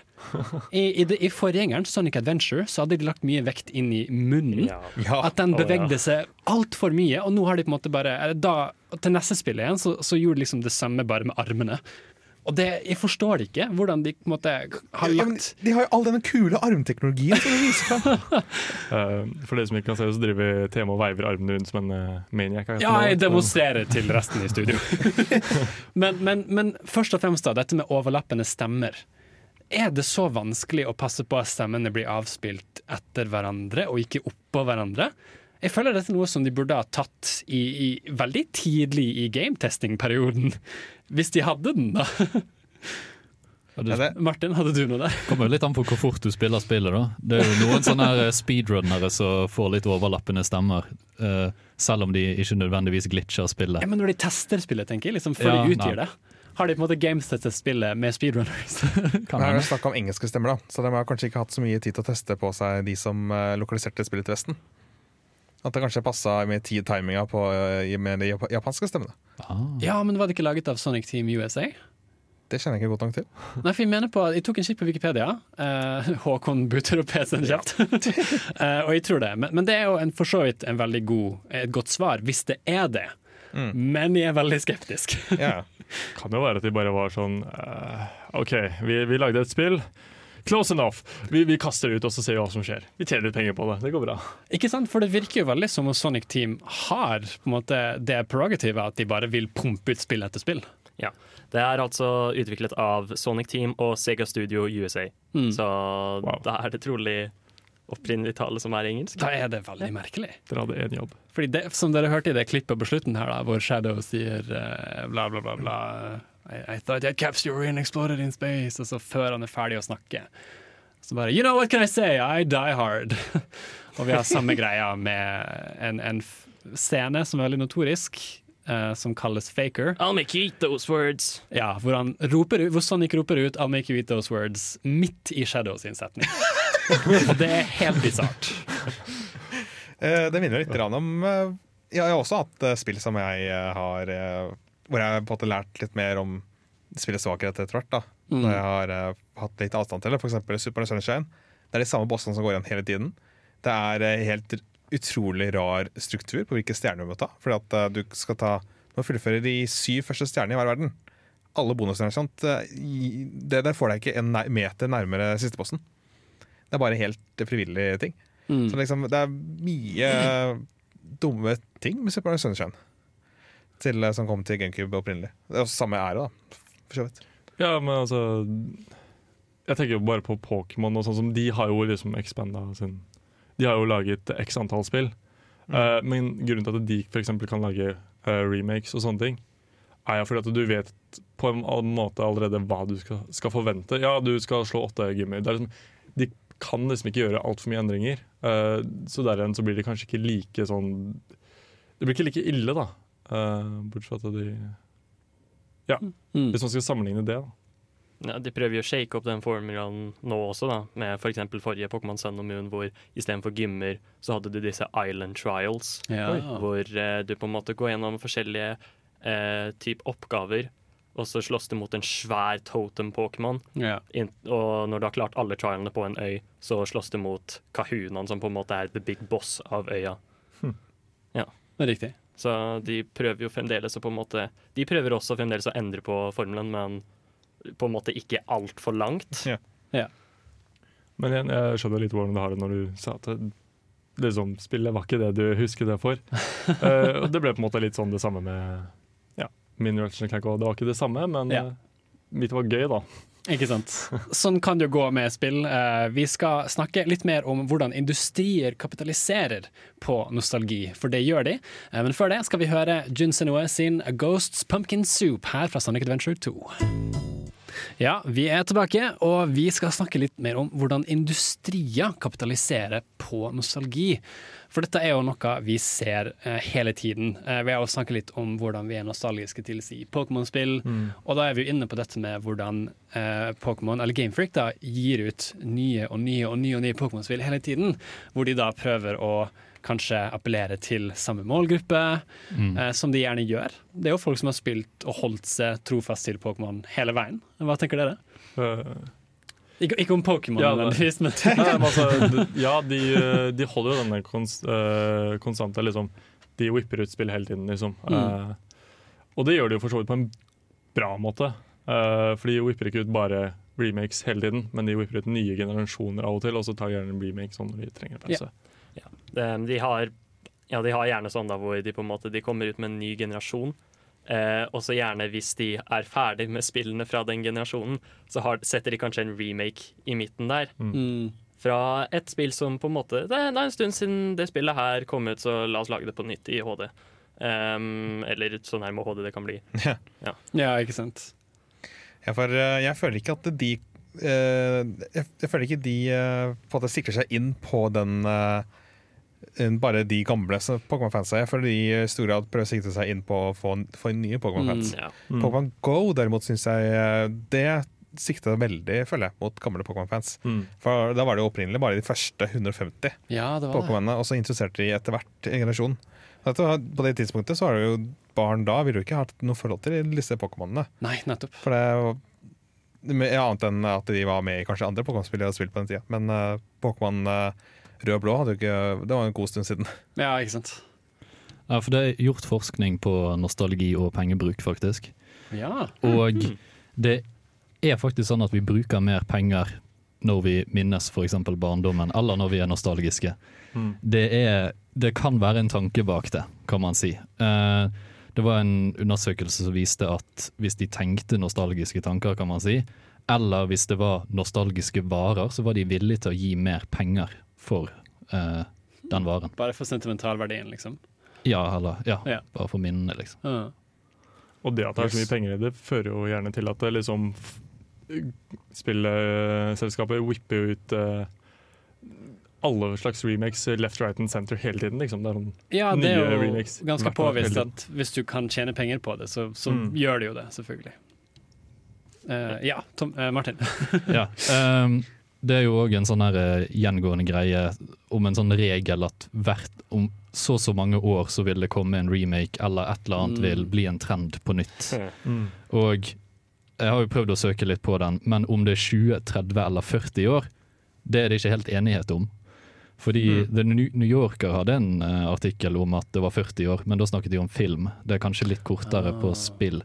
I, i, det, I forgjengeren, Sonic Adventure, så hadde de lagt mye vekt inn i munnen. Ja. Ja. At den bevegde seg altfor mye, og nå har de på en måte bare da, Til neste spill igjen så, så gjorde de liksom det samme bare med armene. Og det, jeg forstår ikke hvordan de på en måte har Ja, men lagt de har jo all denne kule armteknologien som de viser fram. [LAUGHS] Eh, for dere som ikke kan se, så driver Tema og veiver armene rundt som en uh, maniac. Ja, jeg demonstrerer til resten i studio. [LAUGHS] men, men, men først og fremst da, dette med overlappende stemmer. Er det så vanskelig å passe på at stemmene blir avspilt etter hverandre og ikke oppå hverandre? Jeg føler dette er noe som de burde ha tatt i, i veldig tidlig i gametesting-perioden. [LAUGHS] Hvis de hadde den, da. Ja, Martin, hadde du noe der? kommer jo litt an på hvor fort du spiller spillet. da. Det er jo noen sånne her speedrunnere som får litt overlappende stemmer, Uh, selv om de ikke nødvendigvis glitcher spillet. Ja, men når de tester spillet, tenker jeg, liksom før Ja, de utgir nei. det. har de på en måte gamesettet spillet med speedrunners. [LAUGHS] Kan Her er det snakk om engelske stemmer, da, så de har kanskje ikke hatt så mye tid til å teste på seg, de som eh, lokaliserte spillet til Vesten. At det kanskje passa med timinga på, eh, med de japanske stemmene. Ah. ja, men var det ikke laget av Sonic Team USA? Det kjenner jeg ikke godt nok til. Nei, for Jeg mener på, jeg tok en kikk på Wikipedia. Eh, [LAUGHS] Håkon buter opp PC-en kjapt. [LAUGHS] Eh, og jeg tror det. Men, men det er jo en, for så vidt en veldig god, et godt svar, hvis det er det. Men jeg er veldig skeptisk. Ja. [LAUGHS] Kan jo være at de bare var sånn uh, OK, vi, vi lagde et spill. Close enough. Vi, vi kaster det ut og så ser vi hva som skjer. Vi tjener litt penger på det. Det går bra. Ikke sant? For det virker jo veldig som om Sonic Team har på en måte, det prerogativet at de bare vil pumpe ut spill etter spill. Ja. Det er altså utviklet av Sonic Team og Sega Studio USA. Mm. Så Wow. da er det trolig opprinnelig tale som er engelsk. Da er det veldig merkelig. Dere hadde én jobb. Fordi det, Som dere hørte i det klippet på slutten her, da, hvor Shadow sier uh, bla, bla, bla, bla I, I thought I'd capture you and exploded in space. Og så før han er ferdig å snakke, så bare You know what can I say? I die hard. [LAUGHS] og vi har samme greia med en, en f- scene som er veldig notorisk, Uh, som kalles Faker. I'll make you eat those words. Ja, hvor, han roper ut, hvor Sonic roper ut 'I'll make you eat those words' midt i Shadows sin setning. og det er helt bisart. uh, Det minner litt grann om eh, Jeg har også hatt spill som jeg har Hvor jeg på en måte lært litt mer om spillets svakheter etter hvert. da Mm. Når jeg har uh, hatt litt avstand til det. Eksempel Super Sunshine. Det er de samme bossene som går igjen hele tiden. Det er uh, helt utrolig rar struktur på hvilke stjerner du må ta. Fordi at uh, du skal ta Nå fullfører de syv første stjernene i hver verden. Alle bonusene. eh, i- Det der får deg ikke en meter nærmere siste bossen. Det er bare helt frivillige ting. Mm. Så liksom, det er mye dumme ting med Super Sunshine til, eh, som kom til GameCube opprinnelig. Det er også samme ære, da. For så vidt. Ja, men altså Jeg tenker jo bare på Pokémon og sånn som De har jo liksom expanda sin De har jo laget x antall spill. Eh, men grunnen til at de f.eks. kan lage uh, remakes og sånne ting, er jo fordi at du vet på en måte allerede hva du skal, skal forvente. Ja, du skal slå åtte gymmer. Det er liksom, de kan liksom ikke gjøre altfor mye endringer. Uh, så der igjen så blir det kanskje ikke like sånn Det blir ikke like ille, da. Eh, bortsett fra at de Ja, Mm. hvis man skal sammenligne det, da. Ja, de prøver jo å shake opp den formelen nå også, da, med f.eks. For forrige Pokémon Sun og Moon, hvor istedenfor gymmer så hadde du disse Island Trials, Ja. hvor eh, du på en måte går gjennom forskjellige eh, type oppgaver, og så slåss du mot en svær totem-Pokémon. Ja. Og når du har klart alle trialene på en øy, så slåss du mot kahunaen, som på en måte er the big boss av øya. Ja, Det er riktig. Så de prøver jo fremdeles å på en måte De prøver også fremdeles å endre på formelen, men på en måte ikke altfor langt. Ja. Men igjen, jeg skjønner litt hvordan du har det når du sa at det, liksom, spillet var ikke det du husker det for. uh, [LAUGHS] og det ble på en måte litt sånn det samme med ja, min Ratchet Clank. Det var ikke det samme, men Ja. eh, mitt var gøy, da. Ikke sant? [LAUGHS] Sånn kan det jo gå med spill. Eh, Vi skal snakke litt mer om hvordan industrier kapitaliserer på nostalgi, for det gjør de. Eh, Men før det skal vi høre Jun Senoe sin A Ghosts Pumpkin Soup her fra Sonic Adventure 2. Ja, vi er tilbake, og vi skal snakke litt mer om hvordan industrier kapitaliserer på nostalgi. For dette er jo noe vi ser eh, hele tiden. Eh, vi har jo snakket litt om hvordan vi er nostalgiske til si Pokémon-spill, og da er vi jo inne på dette med hvordan eh, Pokémon, eller Game Freak, da, gir ut nye og nye og nye, og nye Pokémon-spill hele tiden. Hvor de da prøver å kanskje appellere til samme målgruppe, eh, som de gjerne gjør. Det er jo folk som har spilt og holdt seg trofast til Pokémon hele veien. Hva tenker dere? Uh. Ikke, ikke om Pokémon Ja, nødvendigvis, men Nei, men altså, [LAUGHS] ja, de, eh, de holder jo denne konst, uh, konstante liksom, De whipper ut spill hele tiden, liksom. Eh, og det gjør de jo for så vidt på en bra måte. Uh, for de whipper ikke ut bare remakes hele tiden, men de whipper ut nye generasjoner av og til, og så tar de gjerne en remake sånn når de trenger pause. Det, de, har, ja, de har gjerne sånn da hvor de på en måte De kommer ut med en ny generasjon. Eh, og så gjerne hvis de er ferdig med spillene fra den generasjonen, så har, setter de kanskje en remake i midten der. mm, Fra et spill som på en måte Det, det er en stund siden det spillet her kom ut, så la oss lage det på nytt i HD. Um, eller så nærme HD det kan bli. [LAUGHS] Ja, ikke sant. Ja, for eh, jeg føler ikke at de eh, jeg, jeg føler ikke de uh, på en måte sikrer seg inn på den eh, enn bare de gamle Pokémon-fansa er, for de i stor grad prøver å sikte seg inn på å få, få nye Pokémon-fans. Ja. Mm. Pokémon Go derimot syns jeg det sikta veldig, føler jeg, mot gamle Pokémon-fans. Mm. For da var det jo opprinnelig bare de første 150 Ja, det var. Pokémonene, og så interesserte de etter hvert en generasjon. Dette På det tidspunktet så var det jo barn da ville jo ikke hatt noe forhold til disse Pokémonene. Nei, nettopp. For det var ja, Annet enn at de var med i kanskje andre Pokémon-spill jeg hadde spilt på den tida. Men uh, Pokémon eh, rød og blå hadde jo ikke Det var en god stund siden. Ja, ikke sant. Ja, for det er gjort forskning på nostalgi og pengebruk, faktisk. Ja. Og det er faktisk sånn at vi bruker mer penger når vi minnes f.eks. barndommen, eller når vi er nostalgiske. Mm. Det, er, det kan være en tanke bak det, kan man si. Eh, det var en undersøkelse som viste at hvis de tenkte nostalgiske tanker, kan man si, eller hvis det var nostalgiske varer, så var de villige til å gi mer penger for eh, den varen. Bare for sentimentalverdien, liksom. Ja, eller ja, Ja. bare for minnene, liksom. Ja. Og det at det er så mye penger i det, fører jo gjerne til at det liksom Spillselskapet whipper jo ut eh, alle slags remakes left, right and center hele tiden. Liksom. Det er sånn Ja, det er jo remakes ganske påvist at hvis du kan tjene penger på det, så, så Mm. gjør det jo det, selvfølgelig. Uh, ja, Tom, uh, Martin. Ja. [LAUGHS] ehm, det er jo òg en sånn her eh, gjengående greie om en sånn regel at hvert om så og så mange år så vil det komme en remake, eller et eller annet Mm. vil bli en trend på nytt. mm. Og jeg har jo prøvd å søke litt på den, men om det er 20, 30 eller 40 år, det er det ikke helt enighet om. Fordi Mm. The New Yorker hadde en eh, artikkel om at det var 40 år, men da snakket de om film. Det er kanskje litt kortere Ah. på spill.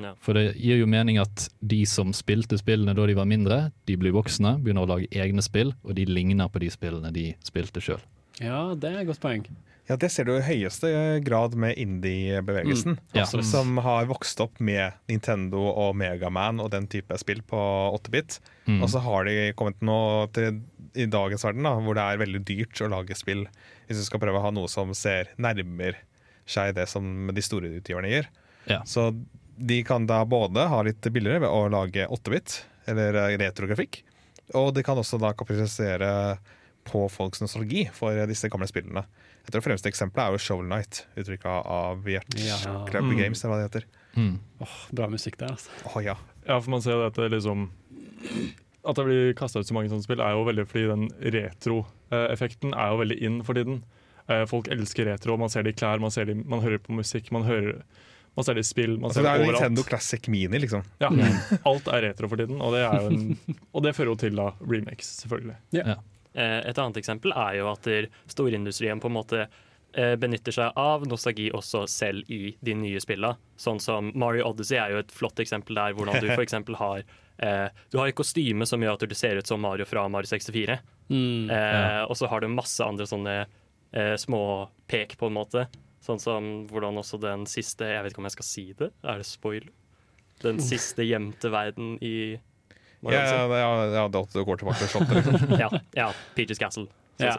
Ja. For det gir jo mening at de som spilte spillene da de var mindre, de blir voksne, begynner å lage egne spill, og de ligner på de spillene de spilte sjøl. Ja, det er et godt poeng. Ja, Det ser du i høyeste grad med indie-bevegelsen. Ja. Som har vokst opp med Nintendo og Megaman og den type spill på 8-bit. Mm. Og så har de kommet nå til i dagens verden, da, hvor det er veldig dyrt å lage spill. Hvis du skal prøve å ha noe som ser nærmer seg det som de store utgiverne gjør. Ja. Så de kan da både ha litt billigere ved å lage 8-bit, eller eh, retrografikk, og de kan også da kapitalisere på folks nostalgi for disse gamle spillene. Jeg tror fremste eksempelet er jo Shovel Night, utvikla av Viet Ja. Club Mm. Games, eller hva det heter. Mm. Oh, bra musikk der, altså. Oh, ja. Ja, for man ser at det liksom At det blir kasta ut så mange sånne spill, er jo veldig fordi den retro-effekten er jo veldig in for tiden. Eh, Folk elsker retro, man ser det i klær, man, ser det, man hører på musikk, man, hører, man ser det i spill, man Altså, ser det er jo overalt. Nintendo Classic Mini, liksom. Ja, [LAUGHS] alt er retro for tiden, og det, er jo en, [LAUGHS] og det fører jo til da remakes, selvfølgelig. Eh, Et annet eksempel er jo at storindustrien på en måte eh, benytter seg av nostalgi også selv i de nye spillene. Sånn som Mario Odyssey er jo et flott eksempel der hvordan du [LAUGHS] f.eks. har eh, Du har et kostyme som gjør at du ser ut som Mario fra Mario 64. Mm. Eh, Og så har du masse andre sånne eh, små pek, på en måte. Sånn som hvordan også den siste Jeg vet ikke om jeg skal si det. Er det spoil? Den siste gjemte verden i Mario Ja, ja, ja, det går tilbake til slottet, liksom. [LAUGHS] ja, ja, Peaches Castle. Ja.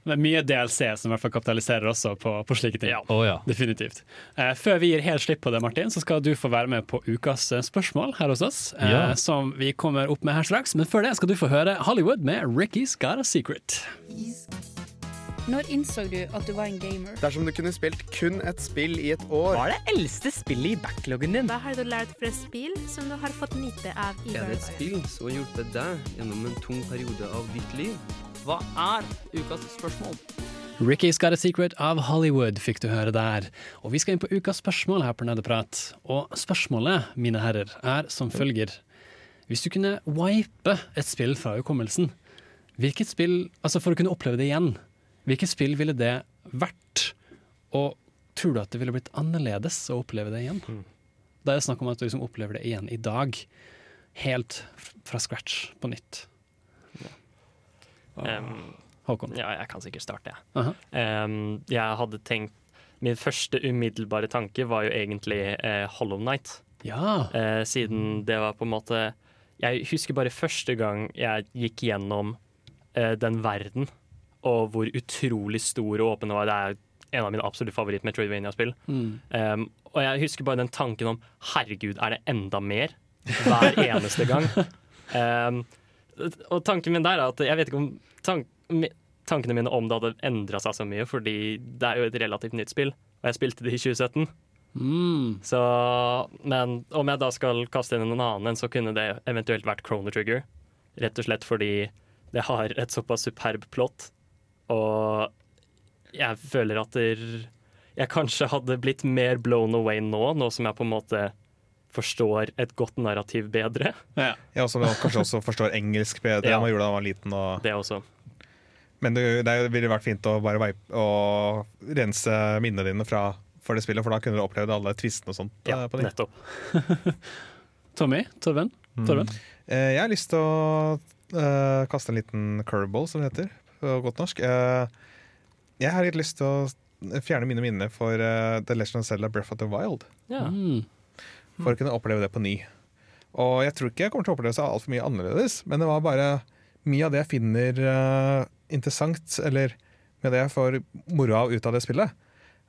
Det er mye DLC som i hvert fall kapitaliserer også på, på slike ting. Ja. Oh, ja. Definitivt. Eh, før vi gir helt slipp på det, Martin, så skal du få være med på ukas eh, spørsmål her hos oss. Eh. Som vi kommer opp med her straks. Men før det skal du få høre Hollywood med Ricky's Got a Secret. Når innså du at du var en gamer? Dersom du kunne spilt kun et spill i et år Hva er det eldste spillet i backloggen din? Hva har du lært fra et spill som du har fått nyte av i Er det et spill som har hjulpet deg gjennom en tung periode av ditt liv? Hva er ukas spørsmål? Ricky's Got a Secret av Hollywood fikk du høre der. Og vi skal inn på ukas spørsmål her på Nerdeprat. Og spørsmålet, mine herrer, er som følger. Hvis du kunne wipe et spill fra hukommelsen, hvilket spill, altså for å kunne oppleve det igjen, hvilket spill ville det vært? Og tror du at det ville blitt annerledes å oppleve det igjen? Da er det snakk om at du liksom opplever det igjen i dag. Helt fra scratch, på nytt. Um, Håkon? Ja, jeg kan sikkert starte, jeg. Aha. Um, jeg hadde tenkt Min første umiddelbare tanke var jo egentlig uh, Hollow Night. Ja. Uh, siden det var på en måte Jeg husker bare første gang jeg gikk gjennom eh, den verden, og hvor utrolig stor og åpen den var. Det er en av mine absolutt favoritt-Metroidvania-spill. Mm. Um, og jeg husker bare den tanken om herregud, er det enda mer? Hver [LAUGHS] eneste gang. Um, og tanken min der er at jeg vet ikke om tank, tankene mine om det hadde endra seg så mye, fordi det er jo et relativt nytt spill, og jeg spilte det i 2017. Mm. Så, men om jeg da skal kaste inn en annen, så kunne det eventuelt vært Chrono Trigger. Rett og slett fordi det har et såpass superb plott, og jeg føler at der, jeg kanskje hadde blitt mer blown away nå, nå som jeg på en måte forstår et godt narrativ bedre. Ja. Ja, som kanskje også forstår engelsk bedre Ja. enn man gjorde da man var liten. Og... Det også. Men det, det ville vært fint å bare vipe og rense minnene dine fra for det spillet, for da kunne du opplevd alle tvistene og sånt. Ja, eh, på nettopp. [LAUGHS] Tommy? Torven? Torben? Eh, Jeg har lyst til å uh, kaste en liten curveball, som det heter på godt norsk. Eh, jeg har litt lyst til å fjerne mine minner for eh, The Legend of Zelda Breath of the Wild. Ja. Mm. For å kunne oppleve det på ny. Og jeg tror ikke jeg kommer til å oppleve seg altfor mye annerledes, men det var bare mye av det jeg finner eh, interessant, eller med det jeg får moro av ut av det spillet,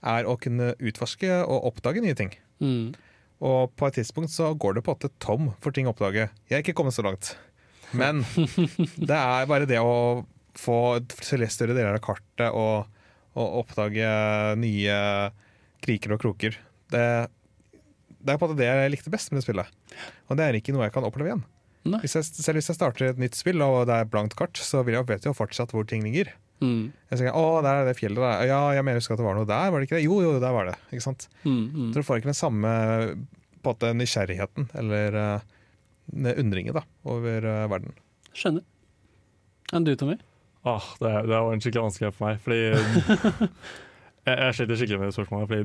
er å kunne utforske og oppdage nye ting. Mm. Og på et tidspunkt så går det på en måte tom for ting å oppdage. Jeg er ikke kommet så langt. Men [LAUGHS] det er bare det å få se større deler av kartet og, og oppdage nye kriker og kroker. Det, det er på en måte det jeg likte best med det spillet. Og det er ikke noe jeg kan oppleve igjen. Hvis jeg, selv hvis jeg starter et nytt spill og det er blankt kart, så vil jeg vet jo fortsatt hvor ting ligger. Mm. Jeg tenker, å, der er det fjellet der. Ja, jeg mener husker at det var noe der, var det ikke det? Jo, jo, der var det. Ikke sant? Mm, mm. Så du får ikke den samme på måte, nysgjerrigheten eller uh, undringen da, over uh, verden. Skjønner. Enn du, Tommy? Åh, det, det var en skikkelig vanskelig for meg. Fordi [LAUGHS] jeg, jeg sliter skikkelig med det spørsmålet. Fordi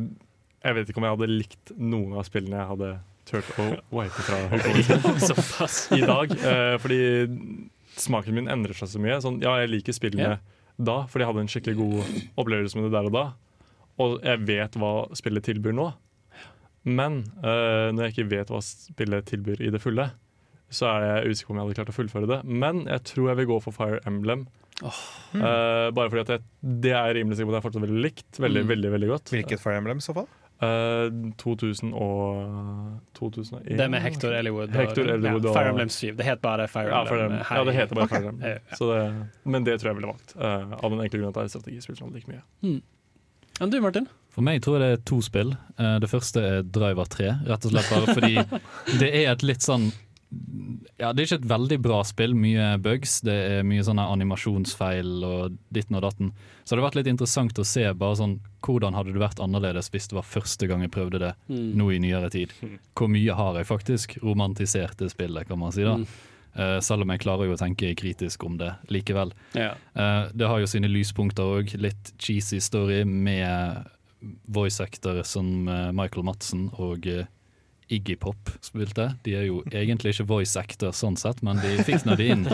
jeg vet ikke om jeg hadde likt noen av spillene jeg hadde turt å wipe fra hukommelsen [LAUGHS] i dag. Eh, fordi smaken min endrer seg så mye. Sånn, ja, jeg liker spillene yeah. da, fordi jeg hadde en skikkelig god opplevelse med det der og da. Og jeg vet hva spillet tilbyr nå. Men eh, når jeg ikke vet hva spillet tilbyr i det fulle, så er jeg usikker på om jeg hadde klart å fullføre det. Men jeg tror jeg vil gå for Fire Emblem. Eh, bare fordi at jeg, det er rimelig sikker på at jeg fortsatt veldig likt. Veldig, Mm. veldig, veldig godt. Hvilket Fire Emblem i så fall? Uh, 2000 og 2001. Det med Hector Ellywood. Hector Ellywood ja, og- Fire Emblem 7. Det het bare Fire Ja, Emblem. Fire Emblem. ja, det heter bare okay. Fire Emblem. Så det, men det tror jeg ville valgt. Uh, av den enkle grunn at det er strategispill som jeg liker mye. Enn du, Martin? For meg tror jeg det er to spill. Uh, Det første er Driver 3, rett og slett bare fordi [LAUGHS] det er et litt sånn Ja, det er ikke et veldig bra spill, mye bugs. Det er mye sånne animasjonsfeil og ditten og datten. Så det har vært litt interessant å se bare sånn hvordan hadde det vært annerledes hvis det var første gang jeg prøvde det Mm. nå i nyere tid. Hvor mye har jeg faktisk romantisert det spillet, kan man si da. Mm. Uh, selv om jeg klarer jo å tenke kritisk om det likevel. Ja. Uh, det har jo sine lyspunkter òg. Litt cheesy story med voice actor som eh, Michael Madsen og eh, Iggy Pop spilte. De er jo egentlig ikke voice actor sånn sett, men de fikk nå de inn.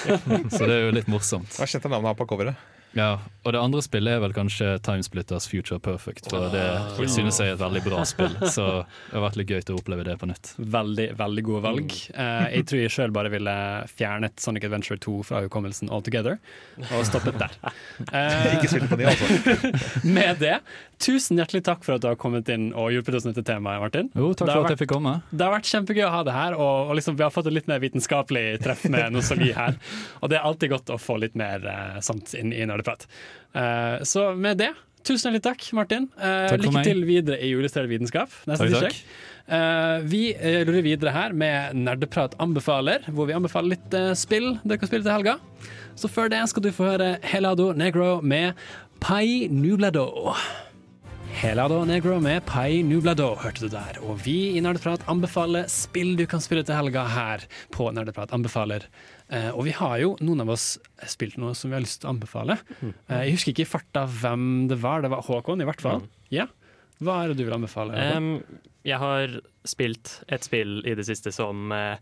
[LAUGHS] Så det er jo litt morsomt. Hva kjente navnet her på coveret? Ja, og det andre spillet er vel kanskje Timesplitters Future Perfect, for det synes jeg er et veldig bra spill. Så det har vært litt gøy til å oppleve det på nytt. Veldig veldig gode valg. Uh, jeg tror jeg sjøl bare ville fjernet Sonic Adventure 2 fra hukommelsen altogether, og stoppet der. Eh, Ikke spill på det, altså. [LAUGHS] med det, tusen hjertelig takk for at du har kommet inn og hjulpet oss med dette temaet, Martin. Jo, takk for at jeg fikk komme. Det har vært kjempegøy å ha det her, og, og liksom, vi har fått et litt mer vitenskapelig treff med nostalgi her. Og det er alltid godt å få litt mer uh, sånt inn i nerdeprat. Eh, så med det, tusen hjertelig takk, Martin. Eh, Takk lykke meg. til videre i Julestell vitenskap neste Takk, takk. Eh, vi ruller videre her med Nerdeprat anbefaler, hvor vi anbefaler litt spill dere kan spille til helga. Så før det skal du få høre Helado Negro med Pai Nublado. Helado Negro med Pai Nublado, hørte du der. Og vi i Nerdeprat anbefaler spill du kan spille til helga her på Nerdeprat anbefaler. Eh, og vi har jo, noen av oss, spilt noe som vi har lyst til å anbefale. Eh, jeg husker ikke i farta hvem det var, det var Håkon i hvert fall. Ja. Hva er det du vil anbefale? Um, jeg har spilt et spill i det siste som eh,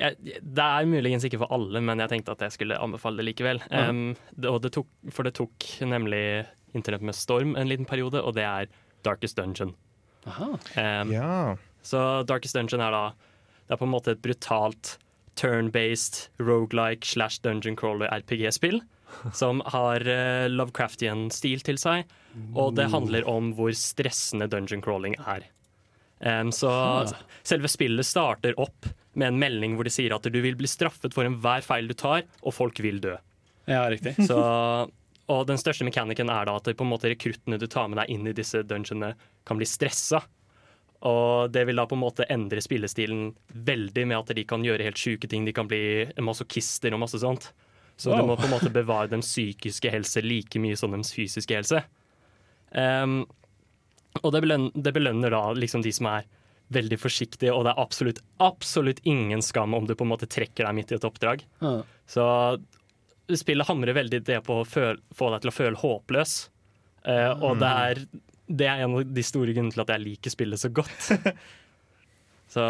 jeg, Det er muligens ikke for alle, men jeg tenkte at jeg skulle anbefale det likevel. Um, det, og det tok, for det tok nemlig Internett med storm en liten periode, og det er Darkest Dungeon. Aha. Em, Ja. Så Darkest Dungeon er da Det er på en måte et brutalt turn-based roguelike slash dungeon crawler RPG-spill. [LAUGHS] Som har uh, Lovecraftian-stil til seg, og det handler om hvor stressende dungeon crawling er. Um, så selve spillet starter opp med en melding hvor det sier at du vil bli straffet for enhver feil du tar, og folk vil dø. Ja, riktig. [LAUGHS] Så [LAUGHS] og den største mekanikken er da at på en måte rekruttene du tar med deg inn i disse dungeonene, kan bli stressa. Og det vil da på en måte endre spillestilen veldig med at de kan gjøre helt sjuke ting. De kan bli masochister og masse sånt. Så Wow. du må på en måte bevare den psykiske helse like mye som den fysiske helse. Um, og det belønner, det belønner da liksom de som er veldig forsiktige, og det er absolutt, absolutt ingen skam om du på en måte trekker deg midt i et oppdrag. Ja. Så spillet hamrer veldig det på å få deg til å føle håpløs. Uh, og det er, det er en av de store grunnene til at jeg liker spillet så godt. [LAUGHS] så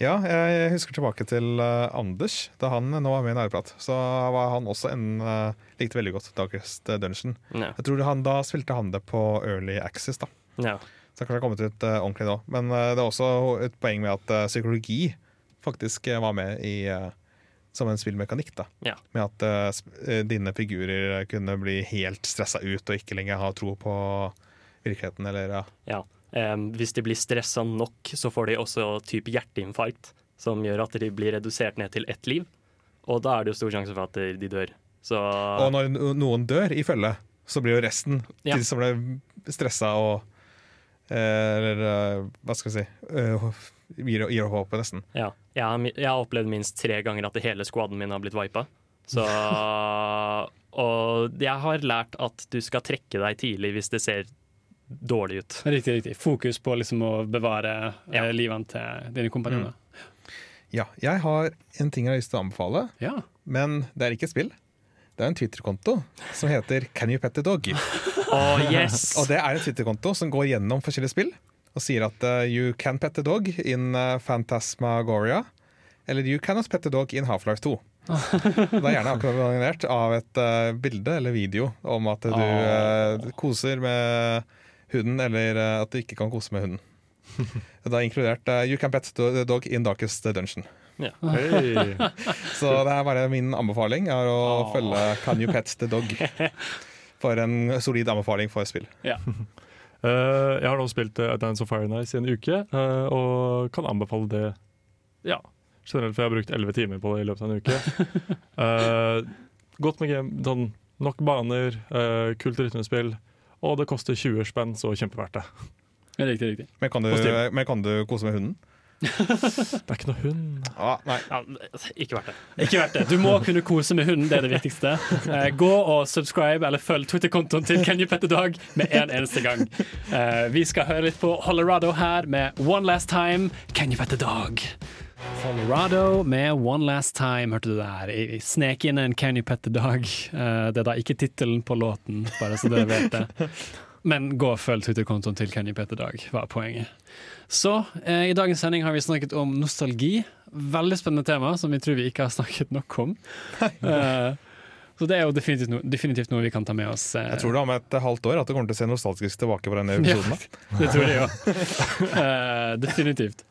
Ja, jeg husker tilbake til eh, Anders da han nå var med i Nærprat. Så var han også en uh, likte veldig godt Darkest Dungeon. Ja. Jeg tror han, Da spilte han det på Early Access, da. Ja. Så det har kanskje kommet ut eh, ordentlig nå. Men eh, det er også et poeng med at eh, psykologi faktisk eh, var med i eh, som en spillmekanikk. da Ja. Med at eh, eh, dine figurer kunne bli helt stressa ut og ikke lenger ha tro på virkeligheten. Eller, ja. Ja. Em, hvis de blir stressa nok, så får de også type hjerteinfarkt, som gjør at de blir redusert ned til ett liv. Og da er det jo stor sjanse for at de- de dør. Så Og når noen dør i følge, så blir jo resten Ja. de som ble stressa og eh, Eller eh, hva skal jeg si eh, gir, gir håpet, nesten. ja. Jeg har, jeg har opplevd minst tre ganger at hele skvaden min har blitt vipa. Så [LAUGHS] Og jeg har lært at du skal trekke deg tidlig hvis det ser dårlig ut. Riktig, riktig. Fokus på liksom å bevare eh, livene til dine kompanjonger. Ja, jeg har en ting jeg har lyst til å anbefale, Ja. men det er ikke et spill. Det er en Twitter-konto som heter Can you pet a dog? Oh, yes! [LAUGHS] og det er en Twitter-konto som går gjennom forskjellige spill og sier at uh, you can pet a dog in uh, Phantasmagoria, eller you cannot pet a dog in Half-Life 2. [LAUGHS] Det er gjerne akkompagnert av et uh, bilde eller video om at du uh, koser med hunden, eller uh, at du ikke kan kose med hunden. [LAUGHS] Det er inkludert uh, You can pet the dog in darkest dungeon. Ja. Hey. [LAUGHS] Så det er bare min anbefaling er å følge Can you pet the dog? [LAUGHS] For en solid anbefaling for spill. Ja. Uh, jeg har nå spilt uh, Dance of Fire Nice i en uke, uh, og kan anbefale det ja, generelt, for jeg har brukt elleve timer på det i løpet av en uke. Eh, godt med game, sånn, nok baner, uh, kult rytmespill, og det koster 20 spenn, så kjempeverdt det. Riktig, riktig. Men kan du, men kan du kose med hunden? Det er ikke noe hund. Ah, nei. Ja, ikke verdt det. Ikke verdt det. Du må kunne kose med hunden, det er det viktigste. Eh, gå og subscribe eller følg Twitter-kontoen til Can You Pet a Dog med en eneste gang. Eh, vi skal høre litt på Holorado her med One Last Time, Can You Pet a Dog? Colorado med One Last Time, hørte du der. I- Snek inn en Can You Pet Dog. Eh, det er da ikke tittelen på låten, bare så dere vet det. Men gå og følg Twitter-kontoen til Can You Pet Dog, var poenget. Så eh, i dagens sending har vi snakket om nostalgi. Veldig spennende tema som vi tror vi ikke har snakket nok om. [LAUGHS] Eh, så det er jo definitivt, no definitivt noe vi kan ta med oss. eh, Jeg tror det om et halvt år at det kommer til å se nostalgisk tilbake på denne episoden. Ja, det tror jeg òg. [LAUGHS] definitivt.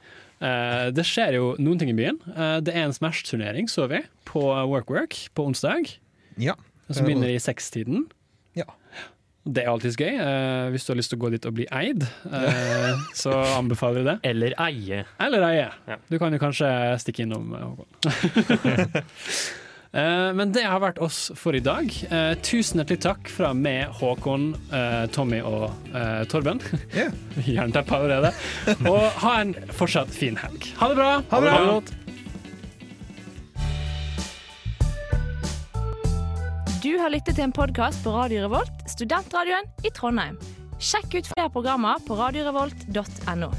Eh, det skjer jo noen ting i byen. Eh, det er en Smash-turnering, så vi, på WorkWork på onsdag. Ja. Som begynner i sekstiden. Ja. Det er alltids gøy. Uh, hvis du har lyst til å gå dit og bli eid, uh, [LAUGHS] så anbefaler vi det. Eller eie. Eller eie. Ja. Du kan jo kanskje stikke innom, Håkon. [LAUGHS] Eh, Men det har vært oss for i dag. Eh, tusen hjertelig takk fra meg, Håkon, eh, Tommy og Torben. Yeah. [LAUGHS] Jernteppe allerede. Og ha en fortsatt fin helg. Ha det bra! Ha det bra! godt. Du har lyttet til en podkast på Radio Revolt, studentradioen i Trondheim. Sjekk ut flere programmer på radiorevolt.no.